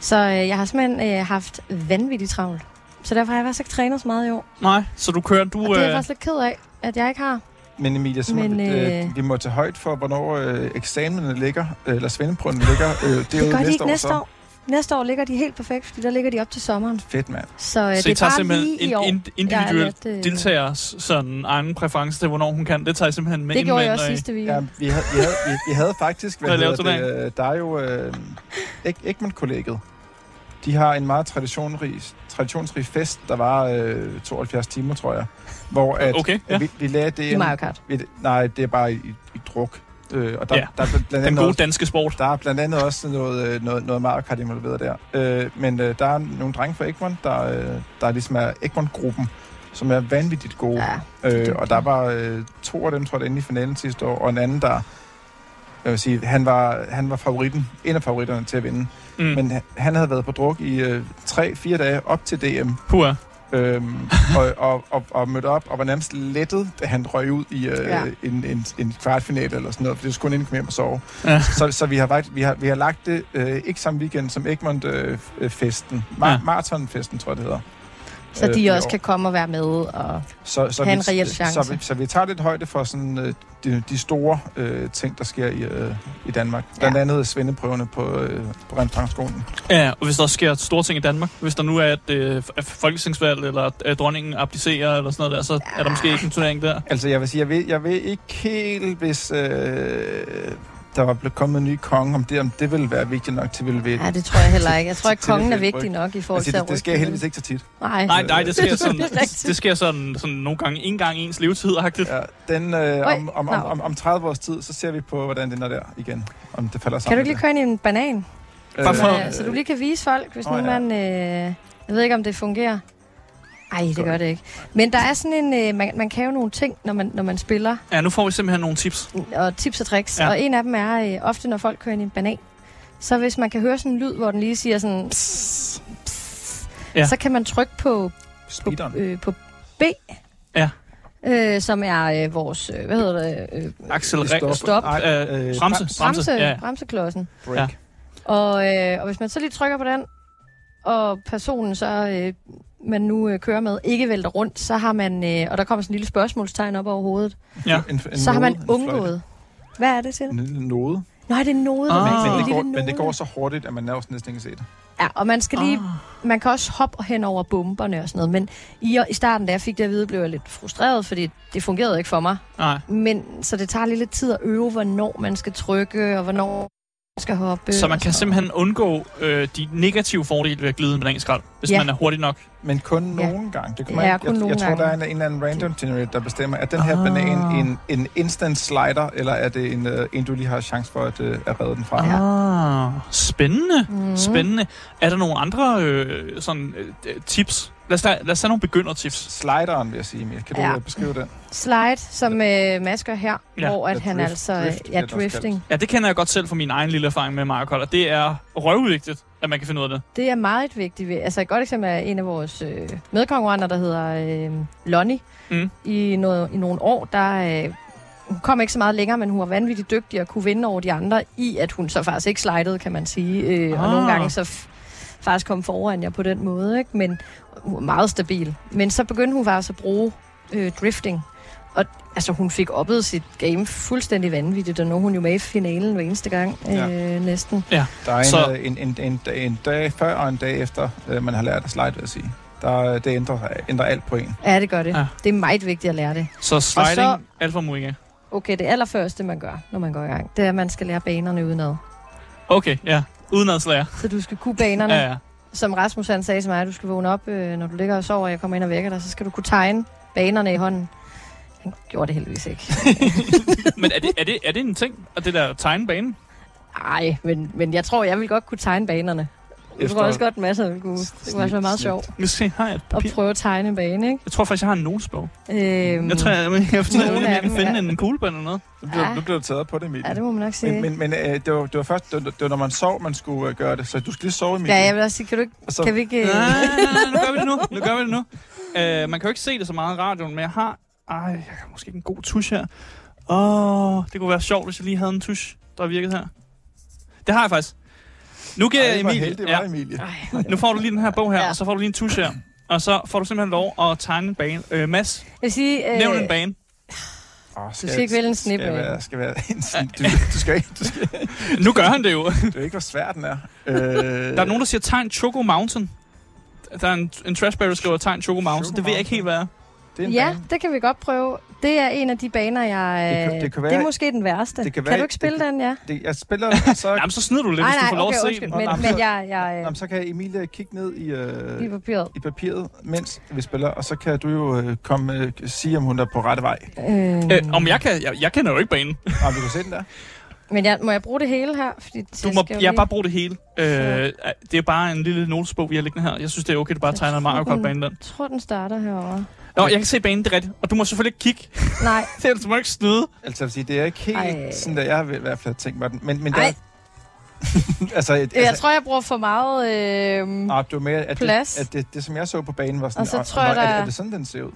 [SPEAKER 3] Så øh, jeg har simpelthen øh, haft vanvittigt travlt. Så derfor har jeg faktisk ikke trænet så meget i år.
[SPEAKER 1] Nej, så du kører, du...
[SPEAKER 3] Og det er jeg
[SPEAKER 1] øh,
[SPEAKER 3] faktisk lidt ked af, at jeg ikke har.
[SPEAKER 2] Men Emilie, så
[SPEAKER 3] Men,
[SPEAKER 2] Men, øh,
[SPEAKER 3] øh,
[SPEAKER 2] vi må tage højt for, hvornår øh, eksamenerne ligger, øh, eller svendeprøven ligger. Øh, det er
[SPEAKER 3] Det
[SPEAKER 2] jo
[SPEAKER 3] gør de
[SPEAKER 2] næste
[SPEAKER 3] ikke
[SPEAKER 2] år,
[SPEAKER 3] næste
[SPEAKER 2] så.
[SPEAKER 3] år. Næste år ligger de helt perfekt, fordi der ligger de op til sommeren.
[SPEAKER 2] Fedt, mand.
[SPEAKER 3] Så, øh,
[SPEAKER 1] så
[SPEAKER 3] det
[SPEAKER 1] I
[SPEAKER 3] er
[SPEAKER 1] tager
[SPEAKER 3] bare
[SPEAKER 1] simpelthen en
[SPEAKER 3] er
[SPEAKER 1] individuel
[SPEAKER 3] lidt, øh,
[SPEAKER 1] deltagers sådan egen præference til, hvornår hun kan. Det tager I simpelthen med
[SPEAKER 3] Det
[SPEAKER 1] ind
[SPEAKER 3] gjorde jeg også
[SPEAKER 1] I-
[SPEAKER 3] sidste weekend.
[SPEAKER 2] Ja, vi havde, vi havde, vi, vi havde faktisk, hvad hedder det, øh, der er jo øh, Ek- Egmont-kollegiet. De har en meget traditionsrig, traditionsrig fest, der var øh, 72 timer, tror jeg. Hvor at,
[SPEAKER 1] Okay, ja.
[SPEAKER 2] at vi, vi lagde det...
[SPEAKER 3] I Mario Kart.
[SPEAKER 2] Vi, nej, det er bare i, i druk. Øh, og der,
[SPEAKER 1] Ja.
[SPEAKER 2] der, er blandt
[SPEAKER 1] Den
[SPEAKER 2] andet
[SPEAKER 1] gode
[SPEAKER 2] også,
[SPEAKER 1] danske sport.
[SPEAKER 2] der er blandt andet også noget, øh, noget, noget Mario Kart involveret der. Øh, men øh, der er nogle drenge fra Egmont, der, øh, der ligesom er Egmont-gruppen, som er vanvittigt gode.
[SPEAKER 3] Ja,
[SPEAKER 2] Øh, og der var øh, to af dem, tror jeg, inde i finalen sidste år, og en anden, der... Jeg vil sige, han var, han var favoritten, en af favoritterne til at vinde.
[SPEAKER 1] Mm.
[SPEAKER 2] Men han- havde været på druk i øh, tre-fire dage op til DM,
[SPEAKER 1] Pua.
[SPEAKER 2] Øhm, og, og, og, og mødte op, og var nærmest lettet, da han røg ud i øh,
[SPEAKER 3] Ja.
[SPEAKER 2] en, en, en kvartfinale eller sådan noget, for det skulle kun ind komme hjem og sove.
[SPEAKER 1] Ja.
[SPEAKER 2] Så, så vi, har, faktisk- vi, har, vi har lagt det øh, ikke samme weekend som Egmont-festen. Øh, Mar-
[SPEAKER 1] Ja.
[SPEAKER 2] ja. Marathon-festen, tror jeg, det hedder.
[SPEAKER 3] Så
[SPEAKER 2] øh,
[SPEAKER 3] de
[SPEAKER 2] i
[SPEAKER 3] også
[SPEAKER 2] år.
[SPEAKER 3] kan komme og være med. Og
[SPEAKER 2] så, så
[SPEAKER 3] have
[SPEAKER 2] vi,
[SPEAKER 3] en reel chance.
[SPEAKER 2] Så vi, så vi tager lidt højde for sådan, øh, de, de store øh, ting, der sker i, øh, i Danmark. Blandt
[SPEAKER 3] Ja.
[SPEAKER 2] andet svendeprøverne på, øh, på restaurantskolen.
[SPEAKER 1] Ja, og hvis der sker store ting i Danmark, hvis der nu er et øh, folketingsvalg, eller at dronningen abdicerer, eller sådan noget der, så er der måske ikke en turnering der.
[SPEAKER 2] Altså, jeg vil sige, jeg ved, jeg ved ikke helt, hvis øh, der var blevet kommet en ny konge, om det, om det ville være vigtigt nok til, ville vi...
[SPEAKER 3] ja, det tror jeg heller ikke. Jeg tror ikke, kongen er
[SPEAKER 2] det
[SPEAKER 3] vigtig nok i forhold
[SPEAKER 2] Altså,
[SPEAKER 3] til
[SPEAKER 2] det,
[SPEAKER 3] at
[SPEAKER 2] det sker heldigvis ikke så tit.
[SPEAKER 3] Nej.
[SPEAKER 1] Nej, nej, det sker sådan,
[SPEAKER 3] Det er
[SPEAKER 1] det sker sådan, sådan nogle gange en gang i ens levetid-agtigt.
[SPEAKER 2] Ja, den, øh, om, om, om, om, om 30 års tid, så ser vi på, hvordan den er der igen. Om det falder
[SPEAKER 3] Kan
[SPEAKER 2] sammen.
[SPEAKER 3] du ikke lige køre ind i en banan?
[SPEAKER 1] Bare for-
[SPEAKER 3] Øh, så du lige kan vise folk, hvis
[SPEAKER 2] Åh,
[SPEAKER 3] nu man... Øh, jeg ved ikke, om det fungerer. Ej, det gør det ikke. Men der er sådan en... Øh, man, man kan jo nogle ting, når man, når man spiller.
[SPEAKER 1] Ja, nu får vi simpelthen nogle tips.
[SPEAKER 3] Og tips og tricks.
[SPEAKER 1] Ja.
[SPEAKER 3] Og en af dem er øh, ofte, når folk kører ind i en banan. Så hvis man kan høre sådan en lyd, hvor den lige siger sådan... Pss, pss,
[SPEAKER 1] Ja.
[SPEAKER 3] Så kan man trykke på, på,
[SPEAKER 2] Speederen.
[SPEAKER 3] øh, på B.
[SPEAKER 1] Ja.
[SPEAKER 3] Øh, som er øh, vores... Øh, hvad hedder det? Øh,
[SPEAKER 1] Accelerere.
[SPEAKER 3] Stop.
[SPEAKER 2] Ej,
[SPEAKER 1] Øh,
[SPEAKER 2] øh,
[SPEAKER 1] bremse.
[SPEAKER 2] bremse.
[SPEAKER 1] ja.
[SPEAKER 3] bremseklodsen.
[SPEAKER 2] Break.
[SPEAKER 1] Ja.
[SPEAKER 3] Og, øh, og hvis man så lige trykker på den, og personen så, øh, man nu øh, kører med, ikke vælter rundt, så har man, øh, og der kommer sådan en lille spørgsmålstegn op over hovedet,
[SPEAKER 1] Ja.
[SPEAKER 2] En, en
[SPEAKER 3] så har man
[SPEAKER 2] node,
[SPEAKER 3] undgået. Hvad er det til?
[SPEAKER 2] En lille node.
[SPEAKER 3] Nej, det er noget.
[SPEAKER 1] Ah.
[SPEAKER 2] Men, men, det går, men det går så hurtigt, at man nærmest næsten ikke kan se det.
[SPEAKER 3] Ja, og man skal lige,
[SPEAKER 1] Ah.
[SPEAKER 3] man kan også hoppe hen over bomberne og sådan noget, men i, i starten, da jeg fik det at vide, blev jeg lidt frustreret, fordi det fungerede ikke for mig.
[SPEAKER 1] Nej.
[SPEAKER 3] Men så det tager lige lidt tid at øve, hvornår man skal trykke, og hvornår skal hoppe.
[SPEAKER 1] Så man kan
[SPEAKER 3] noget.
[SPEAKER 1] simpelthen undgå øh, de negative fordele ved at glide en bananskrald, hvis
[SPEAKER 3] Ja.
[SPEAKER 1] man er hurtig nok.
[SPEAKER 2] Men kun
[SPEAKER 3] Ja.
[SPEAKER 2] nogle gange. Det kommer
[SPEAKER 3] Ja,
[SPEAKER 2] jeg,
[SPEAKER 3] kun
[SPEAKER 2] jeg,
[SPEAKER 3] nogle
[SPEAKER 2] jeg tror,
[SPEAKER 3] gange.
[SPEAKER 2] der er en, en eller anden random generator, der bestemmer, er den her
[SPEAKER 1] Ah.
[SPEAKER 2] banan en, en instant slider, eller er det en, uh, en du lige har chance for at, uh, at redde den fra?
[SPEAKER 1] Ah, spændende.
[SPEAKER 3] Mhm.
[SPEAKER 1] Spændende. Er der nogle andre øh, sådan, øh, tips? Lad os, tage, lad os tage nogle begyndertips.
[SPEAKER 2] Slideren, vil jeg sige, Emil. Kan du
[SPEAKER 3] Ja.
[SPEAKER 2] ja. beskrive den?
[SPEAKER 3] Slide, som øh, masker her,
[SPEAKER 1] Ja.
[SPEAKER 3] hvor at
[SPEAKER 2] Ja,
[SPEAKER 3] han
[SPEAKER 2] drift-
[SPEAKER 3] altså...
[SPEAKER 2] drift
[SPEAKER 3] ja, drifting.
[SPEAKER 1] Ja, det kender jeg godt selv fra min egen lille erfaring med Mario Kart, og det er røvvigtigt, at man kan finde ud af det.
[SPEAKER 3] Det er meget vigtigt. Altså et godt eksempel er en af vores øh, medkonkurrenter, der hedder øh, Lonnie.
[SPEAKER 1] Mm.
[SPEAKER 3] I, noget, I nogle år, der øh, hun kom ikke så meget længere, men hun var vanvittigt dygtig og kunne vinde over de andre, i at hun så faktisk ikke slidede, kan man sige. Øh, ah. Og nogle gange så faktisk kom foran jer på den måde, ikke? men hun var meget stabil. Men så begyndte hun faktisk at bruge øh, drifting. Og altså, hun fik oppet sit game fuldstændig vanvittigt, og nu hun jo med i finalen hver eneste gang, ja. øh, næsten.
[SPEAKER 2] Ja. Der er så... en, en, en, en, en dag før og en dag efter, øh, man har lært at slide, vil jeg sige. Der, det ændrer, ændrer alt på en.
[SPEAKER 3] Ja, det gør det. Ja. Det er meget vigtigt at lære det.
[SPEAKER 1] Så sliding, så, alfa moinga.
[SPEAKER 3] Okay, det allerførste, man gør, når man går i gang, det er, at man skal lære banerne udenad.
[SPEAKER 1] Okay, ja. Udenadslærer.
[SPEAKER 3] Så du skal kunne banerne. ja, ja. Som Rasmus han sagde til mig, at du skal vågne op, øh, når du ligger og sover, og jeg kommer ind og vækker dig, så skal du kunne tegne banerne i hånden. Han gjorde det heldigvis ikke.
[SPEAKER 1] men er det, er, det, er det en ting, at det der tegne banen?
[SPEAKER 3] Nej, men, men jeg tror, jeg vil godt kunne tegne banerne. Jeg tror også godt, masser vil kunne. Det kunne være meget sjovt.
[SPEAKER 1] Jeg se, har jeg et
[SPEAKER 3] papir? Og prøve at tegne en bane, ikke?
[SPEAKER 1] Jeg tror faktisk, jeg har en notesbog. Øhm, jeg tror, jeg, jeg, jeg, jeg, jeg kan finde en kuglepen eller noget.
[SPEAKER 2] Nu bliver, ja. nu bliver du taget på det, Emilie.
[SPEAKER 3] Ja, det må man nok sige.
[SPEAKER 2] Men, men, men øh, det, var, det var først, det var, det var, når man sov, man skulle øh, gøre det. Så du skal lige sove, Emilie.
[SPEAKER 3] Ja, jeg vil også sige, kan, du ikke, så... kan vi ikke... Øh...
[SPEAKER 1] Nej, nu gør vi det nu. Nu gør vi det nu. Uh, man kan jo ikke se det så meget i radioen, men jeg har... Ej, jeg har måske ikke en god tusch her. Åh, oh, det kunne være sjovt, hvis jeg lige havde en tusch, der virkede her. Det har jeg faktisk. Nu giver jeg Emilie.
[SPEAKER 2] Det var Emilie.
[SPEAKER 1] Ja. Nu får du lige den her bog her, ja. og så får du lige en tusch her. Og så får du simpelthen lov at tegne en bane. Øh, Mads, jeg vil sige, øh, nævn en bane.
[SPEAKER 3] Oh, skal du skal ikke vælge en snip.
[SPEAKER 2] Skal være, skal være en snip. Du, du, skal ikke. Du skal.
[SPEAKER 1] nu gør han det jo.
[SPEAKER 2] det er ikke, hvor svært den er.
[SPEAKER 1] Øh... Der er nogen, der siger, tegn Choco Mountain. Der er en, en trashbear, der skriver, tegn Choco Mountain. Choco det ved jeg ikke helt, hvad er.
[SPEAKER 3] Det ja, bane. det kan vi godt prøve. Det er en af de baner, jeg... Det, kan, det, kan være, det er måske den værste. Det kan, være, kan du ikke spille det, den, ja?
[SPEAKER 2] Det, jeg spiller...
[SPEAKER 1] Så... Jamen, så snyder du lidt, nej, hvis du får lov okay, at se den.
[SPEAKER 3] Men, men jeg... jeg
[SPEAKER 2] Jamen, så kan Emilie kigge ned i, uh,
[SPEAKER 3] I, papiret.
[SPEAKER 2] i papiret, mens vi spiller, og så kan du jo uh, komme uh, sige, om hun er på rette vej.
[SPEAKER 1] Øh... Øh, om jeg kan... Jeg, jeg kender jo ikke banen.
[SPEAKER 2] Jamen, du kan se den der.
[SPEAKER 3] Men jeg, må jeg bruge det hele her? Fordi
[SPEAKER 1] du må jeg lige... bare bruge det hele. Øh, det er bare en lille notesbog, vi har liggende her. Jeg synes, det er okay, at du bare jeg tegner Mario Kart-banen den.
[SPEAKER 3] Jeg tror, den starter herovre.
[SPEAKER 1] Nå, jeg kan se banen, det er rigtigt. Og du må selvfølgelig ikke kigge.
[SPEAKER 3] Nej.
[SPEAKER 1] det er du må ikke snyde.
[SPEAKER 2] Altså, jeg vil sige, det er ikke helt Ej. sådan, at jeg har i hvert fald tænkt mig den. Men, men der,
[SPEAKER 3] altså, et, jeg altså, tror, jeg bruger for meget øh, nej,
[SPEAKER 2] det var mere, at
[SPEAKER 3] plads.
[SPEAKER 2] Det, at det, det, som jeg så på banen, var sådan,
[SPEAKER 3] og så tror og, jeg, der...
[SPEAKER 2] er, det, er det sådan, den ser ud?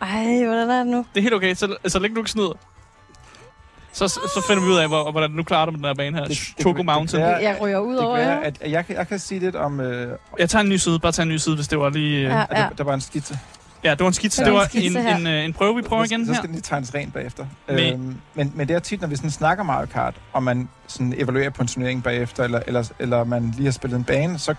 [SPEAKER 3] Ej, hvordan er det nu?
[SPEAKER 1] Det er helt okay, så, så længe du ikke snyder. Så, så finder vi ud af, hvor, hvordan du klarer det med den her bane her. Det, Choco det, Mountain. Det,
[SPEAKER 3] det, jeg ryger ud over
[SPEAKER 2] jer. At, at jeg, jeg kan sige lidt om... Øh,
[SPEAKER 1] jeg tager en ny side. Bare tag en ny side, hvis det var lige... Øh,
[SPEAKER 2] ja, ja. Der, der var en skitse.
[SPEAKER 1] Ja, det var en skitse. Det var, det var en, en, en, en prøve, vi prøver igen her.
[SPEAKER 2] Så skal den lige tegnes rent bagefter. Men, øhm, men, men det er tit, når vi sådan snakker Mario Kart, og man sådan evaluerer på en turnering bagefter, eller, eller, eller man lige har spillet en bane, så,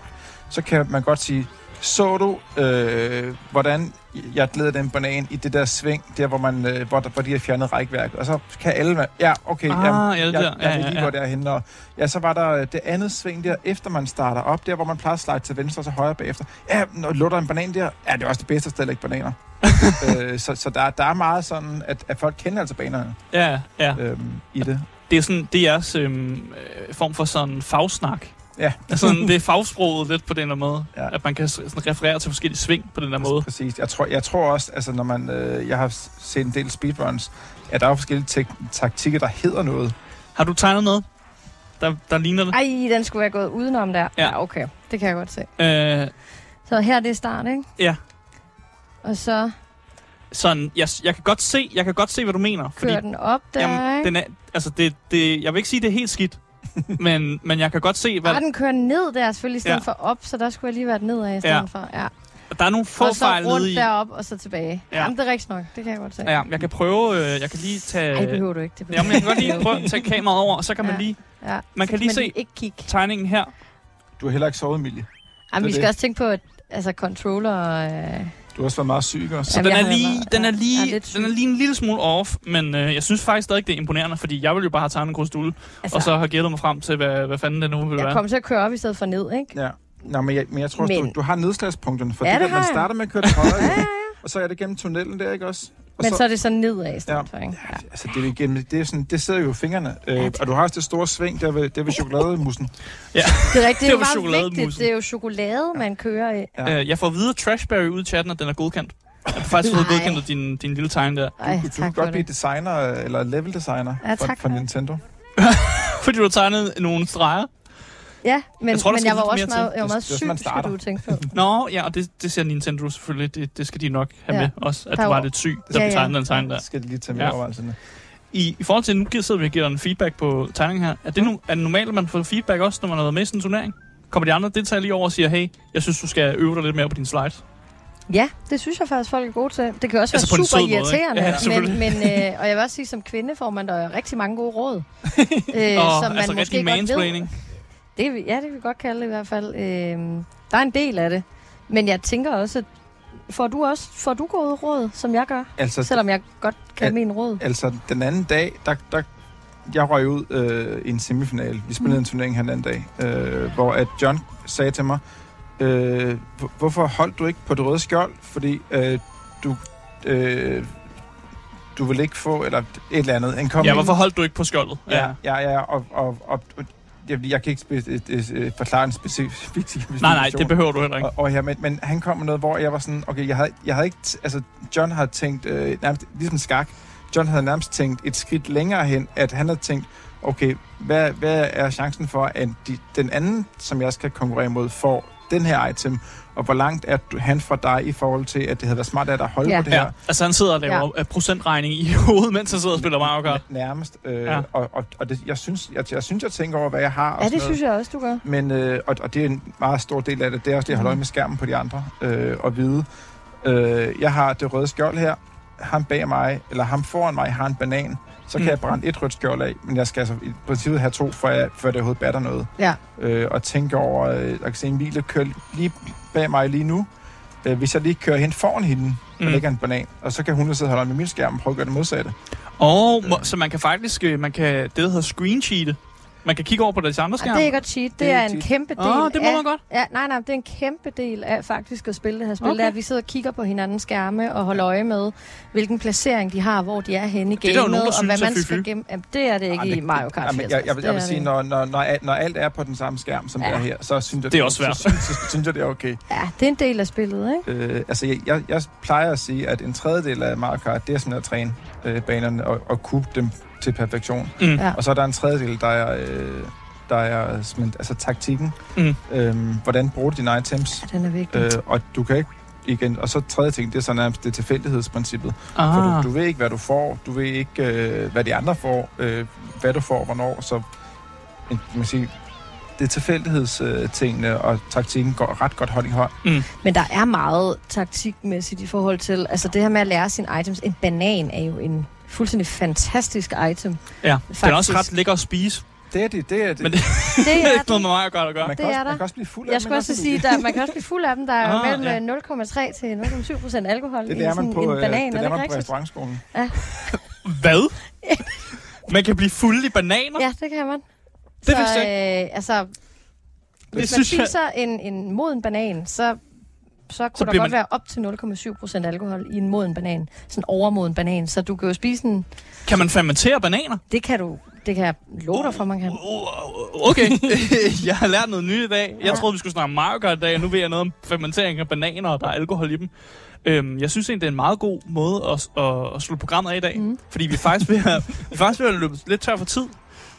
[SPEAKER 2] så kan man godt sige, så du, øh, hvordan jeg glæder den banan i det der sving, der hvor, man, øh, hvor, hvor de har fjernet rækværket. Og så kan alle... Ja, okay, ah, jamen, jeg, jeg, jeg, jeg vil lige gå derhen. Og, ja, så var der øh, det andet sving der, efter man starter op, der hvor man plejer at slide til venstre og til højre bagefter. Ja, når lutter en banan der, ja, det er også det bedste sted at bananer. øh, så så der, der er meget sådan, at, at folk kender altså banerne
[SPEAKER 1] ja, ja.
[SPEAKER 2] Øhm, i det.
[SPEAKER 1] Det er sådan, det er jeres øhm, øh, form for sådan fagsnak
[SPEAKER 2] Ja.
[SPEAKER 1] Altså, det er fagsproget lidt på den her måde. Ja. At man kan sådan referere til forskellige sving på den her måde.
[SPEAKER 2] Præcis. Jeg tror, jeg tror også, altså når man... Øh, jeg har set en del speedruns, at der er forskellige taktikker, der hedder noget.
[SPEAKER 1] Har du tegnet noget, der, der ligner det?
[SPEAKER 3] Ej, den skulle være gået udenom der. Ja, ja okay. Det kan jeg godt se. Øh, så her det er start, ikke?
[SPEAKER 1] Ja.
[SPEAKER 3] Og så...
[SPEAKER 1] Sådan, jeg, jeg, kan godt se, jeg kan godt se, hvad du mener.
[SPEAKER 3] Kører fordi, den op der, jamen,
[SPEAKER 1] den er, altså det, det, jeg vil ikke sige, det er helt skidt. Men, men jeg kan godt se, hvad...
[SPEAKER 3] Ah, den kører ned der selvfølgelig i stedet ja. for op, så der skulle jeg lige været nedad i stedet ja. for. Ja.
[SPEAKER 1] Der er nogle få fejl
[SPEAKER 3] nede i... Og så rundt derop og så tilbage. Ja. Jamen, det er rigtigt nok. Det kan jeg godt se.
[SPEAKER 1] Ja, jeg kan prøve... Øh, jeg kan lige tage...
[SPEAKER 3] Nej, behøver du ikke. Det
[SPEAKER 1] Jamen, jeg kan godt lige prøve at tage kameraet over, og så kan ja. man lige... Ja. Man kan lige se
[SPEAKER 3] ikke kigge.
[SPEAKER 1] tegningen her.
[SPEAKER 2] Du har heller ikke sovet, Emilie.
[SPEAKER 3] Jamen, vi skal det. også tænke på, at altså, controller... Øh,
[SPEAKER 2] du har også været meget syg også.
[SPEAKER 1] Så den er, lige, været, den, er lige, ja, den er lige en lille smule off, men øh, jeg synes faktisk stadig, det er imponerende, fordi jeg vil jo bare have tegnet en krusdule, altså, og så har gættet mig frem til, hvad, hvad fanden det nu vil jeg være.
[SPEAKER 3] Jeg kommer til at køre op i stedet for ned, ikke?
[SPEAKER 2] Ja. Nå, men jeg, men jeg tror, men... du, du har nedslagspunkterne, for ja, det, det man starter med at køre til højre, ja, ja, ja. og så er det gennem tunnelen der, ikke også?
[SPEAKER 3] Men så, så er det så nedad i stedet ja, for, ikke?
[SPEAKER 2] Ja, altså det, er igen, det, er sådan, det sidder jo i fingrene. Øh, ja, og du har også det store sving der ved, der ved chokolademussen.
[SPEAKER 3] ja, det er rigtigt. Det er meget vigtigt. Det er jo chokolade, man kører i.
[SPEAKER 1] Ja. Øh, jeg får videre Trashberry ud i chatten, at den er godkendt. Jeg har faktisk fået godkendt din, din lille tegn der.
[SPEAKER 2] Ej, du, du kan godt blive designer, eller level designer ja, for, for Nintendo.
[SPEAKER 1] Fordi du har tegnet nogle streger.
[SPEAKER 3] Ja, men jeg, tror, men jeg var også meget, jeg var meget syg, skal du tænke på.
[SPEAKER 1] Nå, ja, og det, det ser Nintendo selvfølgelig. Det, det skal de nok have ja. med også, at du var lidt syg, da ja, ja. du tegnede den tegn der.
[SPEAKER 2] skal de lige tage med ja. overvejelserne.
[SPEAKER 1] i, i forhold til, nu sidder vi og giver en feedback på tegningen her. Er det, nu, er det normalt, at man får feedback også, når man har været med i sådan en turnering? Kommer de andre deltagere lige over og siger, hey, jeg synes, du skal øve dig lidt mere på din slides?
[SPEAKER 3] Ja, det synes jeg faktisk, folk er gode til. Det kan også altså være super irriterende. Ja, men, men, øh, og jeg vil også sige, som kvinde får man der rigtig mange gode råd.
[SPEAKER 1] øh, og, som man altså måske mansplaining.
[SPEAKER 3] Det, ja, det kan vi godt kalde det i hvert fald. Øh, der er en del af det. Men jeg tænker også, at får du også får du gode råd, som jeg gør? Altså, selvom jeg godt kan al- min råd.
[SPEAKER 2] Altså, den anden dag, der, der jeg røg ud øh, i en semifinal. Vi spillede mm. en turnering her den anden dag, øh, hvor at John sagde til mig, øh, hvorfor holdt du ikke på det røde skjold? Fordi øh, du... Øh, du vil ikke få, eller et eller andet. En
[SPEAKER 1] ja, hvorfor holdt du ikke på skjoldet?
[SPEAKER 2] Ja, ja, ja, og, og, og, og jeg, jeg kan ikke spe, et, et, et, forklare en specifik
[SPEAKER 1] Nej, nej, det behøver du heller ikke.
[SPEAKER 2] Og, og ja, men, men han kom med noget, hvor jeg var sådan, okay, jeg havde, jeg havde ikke, altså John havde tænkt, øh, nærmest ligesom skak, John havde nærmest tænkt et skridt længere hen, at han havde tænkt, okay, hvad, hvad er chancen for, at de, den anden, som jeg skal konkurrere mod, får den her item, og hvor langt er han fra dig i forhold til, at det havde været smart at der holde ja. på det her? Ja,
[SPEAKER 1] altså han sidder og laver ja. procentregning i hovedet, mens han sidder og spiller Mario Kart.
[SPEAKER 2] Nærmest. Øh, ja. Og, og, og det, jeg, synes, jeg, jeg synes, jeg tænker over, hvad jeg har.
[SPEAKER 3] Og ja, det synes jeg også, du gør.
[SPEAKER 2] Men, øh, og, og det er en meget stor del af det. Det er også det, at holde øje med skærmen på de andre øh, og vide. Øh, jeg har det røde skjold her. Ham bag mig, eller ham foran mig, har en banan så kan mm. jeg brænde et rødt skjold af, men jeg skal altså i princippet have to, før, jeg, før det overhovedet batter noget.
[SPEAKER 3] Ja.
[SPEAKER 2] Øh, og tænke over, øh, jeg kan se Emilie kører lige bag mig lige nu. Øh, hvis jeg lige kører hen foran hende, mm. og lægger en banan, og så kan hun sidde og holde med min skærm og prøve at gøre det modsatte.
[SPEAKER 1] Og øh. så man kan faktisk, øh, man kan, det der hedder screen cheat, man kan kigge over på deres andre skærme.
[SPEAKER 3] det er ikke cheat. Det, det er, er en cheat. kæmpe del
[SPEAKER 1] oh, det må
[SPEAKER 3] af...
[SPEAKER 1] man godt.
[SPEAKER 3] Ja, nej, nej, det er en kæmpe del af faktisk at spille det her spil. Okay. Det er, at vi sidder og kigger på hinandens skærme og holder øje med, hvilken placering de har, hvor de er henne i gamet, og hvad man skal gemme. Jamen, det er det ikke Ej, i Mario Kart
[SPEAKER 2] jamen, jeg, jeg, jeg, jeg vil sige, når, når, når, når alt er på den samme skærm, som ja. det er her, så synes jeg,
[SPEAKER 1] det er også svært.
[SPEAKER 2] Så, så, så, synes jeg, det er okay.
[SPEAKER 3] Ja, det er en del af spillet, ikke?
[SPEAKER 2] Øh, altså, jeg, jeg, jeg plejer at sige, at en tredjedel af Mario Kart, det er simpelthen at træne øh, banerne og, og kubbe dem til perfektion. Mm. Ja. Og så er der en tredjedel, der er... Øh, der er altså taktikken. Mm. Øhm, hvordan bruger du dine items?
[SPEAKER 3] Ja, den er vigtig. Øh,
[SPEAKER 2] og du kan ikke igen, og så tredje ting, det er så nærmest det tilfældighedsprincippet. Ah. For du, du ved ikke, hvad du får, du ved ikke, øh, hvad de andre får, øh, hvad du får, hvornår, så en, man sige, det er tilfældighedstingene og taktikken går ret godt hånd i hånd. Mm.
[SPEAKER 3] Men der er meget taktikmæssigt i forhold til, altså det her med at lære sine items. En banan er jo en fuldstændig fantastisk item.
[SPEAKER 1] Ja, faktisk. den er også ret lækker at spise.
[SPEAKER 2] Det er det, det er det.
[SPEAKER 1] Men det, det er ikke noget med mig at gøre.
[SPEAKER 2] Man, kan
[SPEAKER 3] det
[SPEAKER 2] også,
[SPEAKER 3] er
[SPEAKER 2] man kan også blive fuld af
[SPEAKER 3] Jeg skulle også sige, at man kan også blive fuld af dem. Der er ah, mellem ja. 0,3 til 0,7 procent alkohol
[SPEAKER 2] det i sådan på, en øh, banan. Det er man på restaurantskolen. Ja.
[SPEAKER 1] Hvad? man kan blive fuld i bananer?
[SPEAKER 3] Ja, det kan man.
[SPEAKER 1] Det så, jeg
[SPEAKER 3] øh, altså, hvis det man spiser jeg... en, en moden banan, så så kunne så der godt man... være op til 0,7 procent alkohol i en moden banan. Sådan en overmoden banan. Så du kan jo spise en...
[SPEAKER 1] Kan man fermentere bananer?
[SPEAKER 3] Det kan du. Det kan jeg love dig for, man kan.
[SPEAKER 1] Okay, jeg har lært noget nyt i dag. Jeg ja. troede, vi skulle snakke Mario Kart i dag, og nu ved jeg noget om fermentering af bananer, og der er alkohol i dem. Øhm, jeg synes egentlig, det er en meget god måde at, at, at slutte programmet af i dag. Mm. Fordi vi er faktisk ved at, vi er faktisk ved at løbe lidt tør for tid.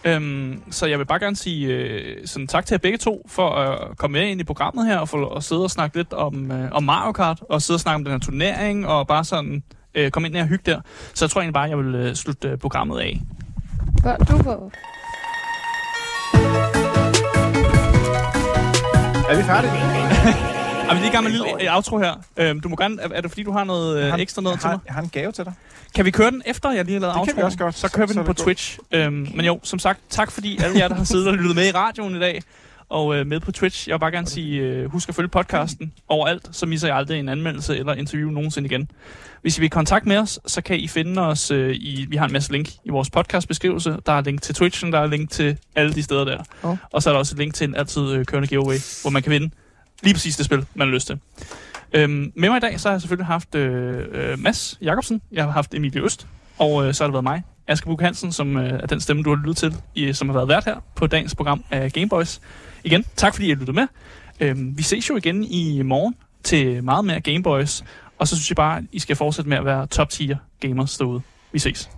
[SPEAKER 1] Øhm, så jeg vil bare gerne sige øh, sådan tak til jer begge to for at komme med ind i programmet her og få at sidde og snakke lidt om, øh, om Mario Kart og sidde og snakke om den her turnering og bare sådan øh, komme ind her og hygge der. Så jeg tror egentlig bare, jeg vil øh, slutte øh, programmet af.
[SPEAKER 3] Gør du på?
[SPEAKER 2] Er vi færdige?
[SPEAKER 1] er vi lige i gang med en lille outro her? Øhm, du må gerne, er, det fordi, du har noget øh, ekstra noget
[SPEAKER 2] til
[SPEAKER 1] mig?
[SPEAKER 2] Jeg har en gave til dig.
[SPEAKER 1] Kan vi køre den efter, jeg lige har lavet
[SPEAKER 2] det outro? Det kan vi også godt.
[SPEAKER 1] Så kører vi den på Twitch. Øhm, men jo, som sagt, tak fordi alle jer, der har siddet og lyttet med i radioen i dag, og øh, med på Twitch. Jeg vil bare gerne sige, øh, husk at følge podcasten overalt, så misser jeg aldrig en anmeldelse eller interview nogensinde igen. Hvis I vil i kontakt med os, så kan I finde os øh, i, vi har en masse link i vores podcastbeskrivelse. Der er link til Twitchen, der er link til alle de steder der. Oh. Og så er der også et link til en altid øh, kørende giveaway, hvor man kan vinde lige præcis det spil, man har lyst til. Øhm, med mig i dag, så har jeg selvfølgelig haft øh, øh Mads Jakobsen, jeg har haft Emilie Øst, og øh, så har det været mig, Asger Buk Hansen, som øh, er den stemme, du har lyttet til, i, som har været vært her på dagens program af Gameboys. Igen, tak fordi I lyttede med. Øhm, vi ses jo igen i morgen til meget mere Gameboys, og så synes jeg bare, I skal fortsætte med at være top tier gamers derude. Vi ses.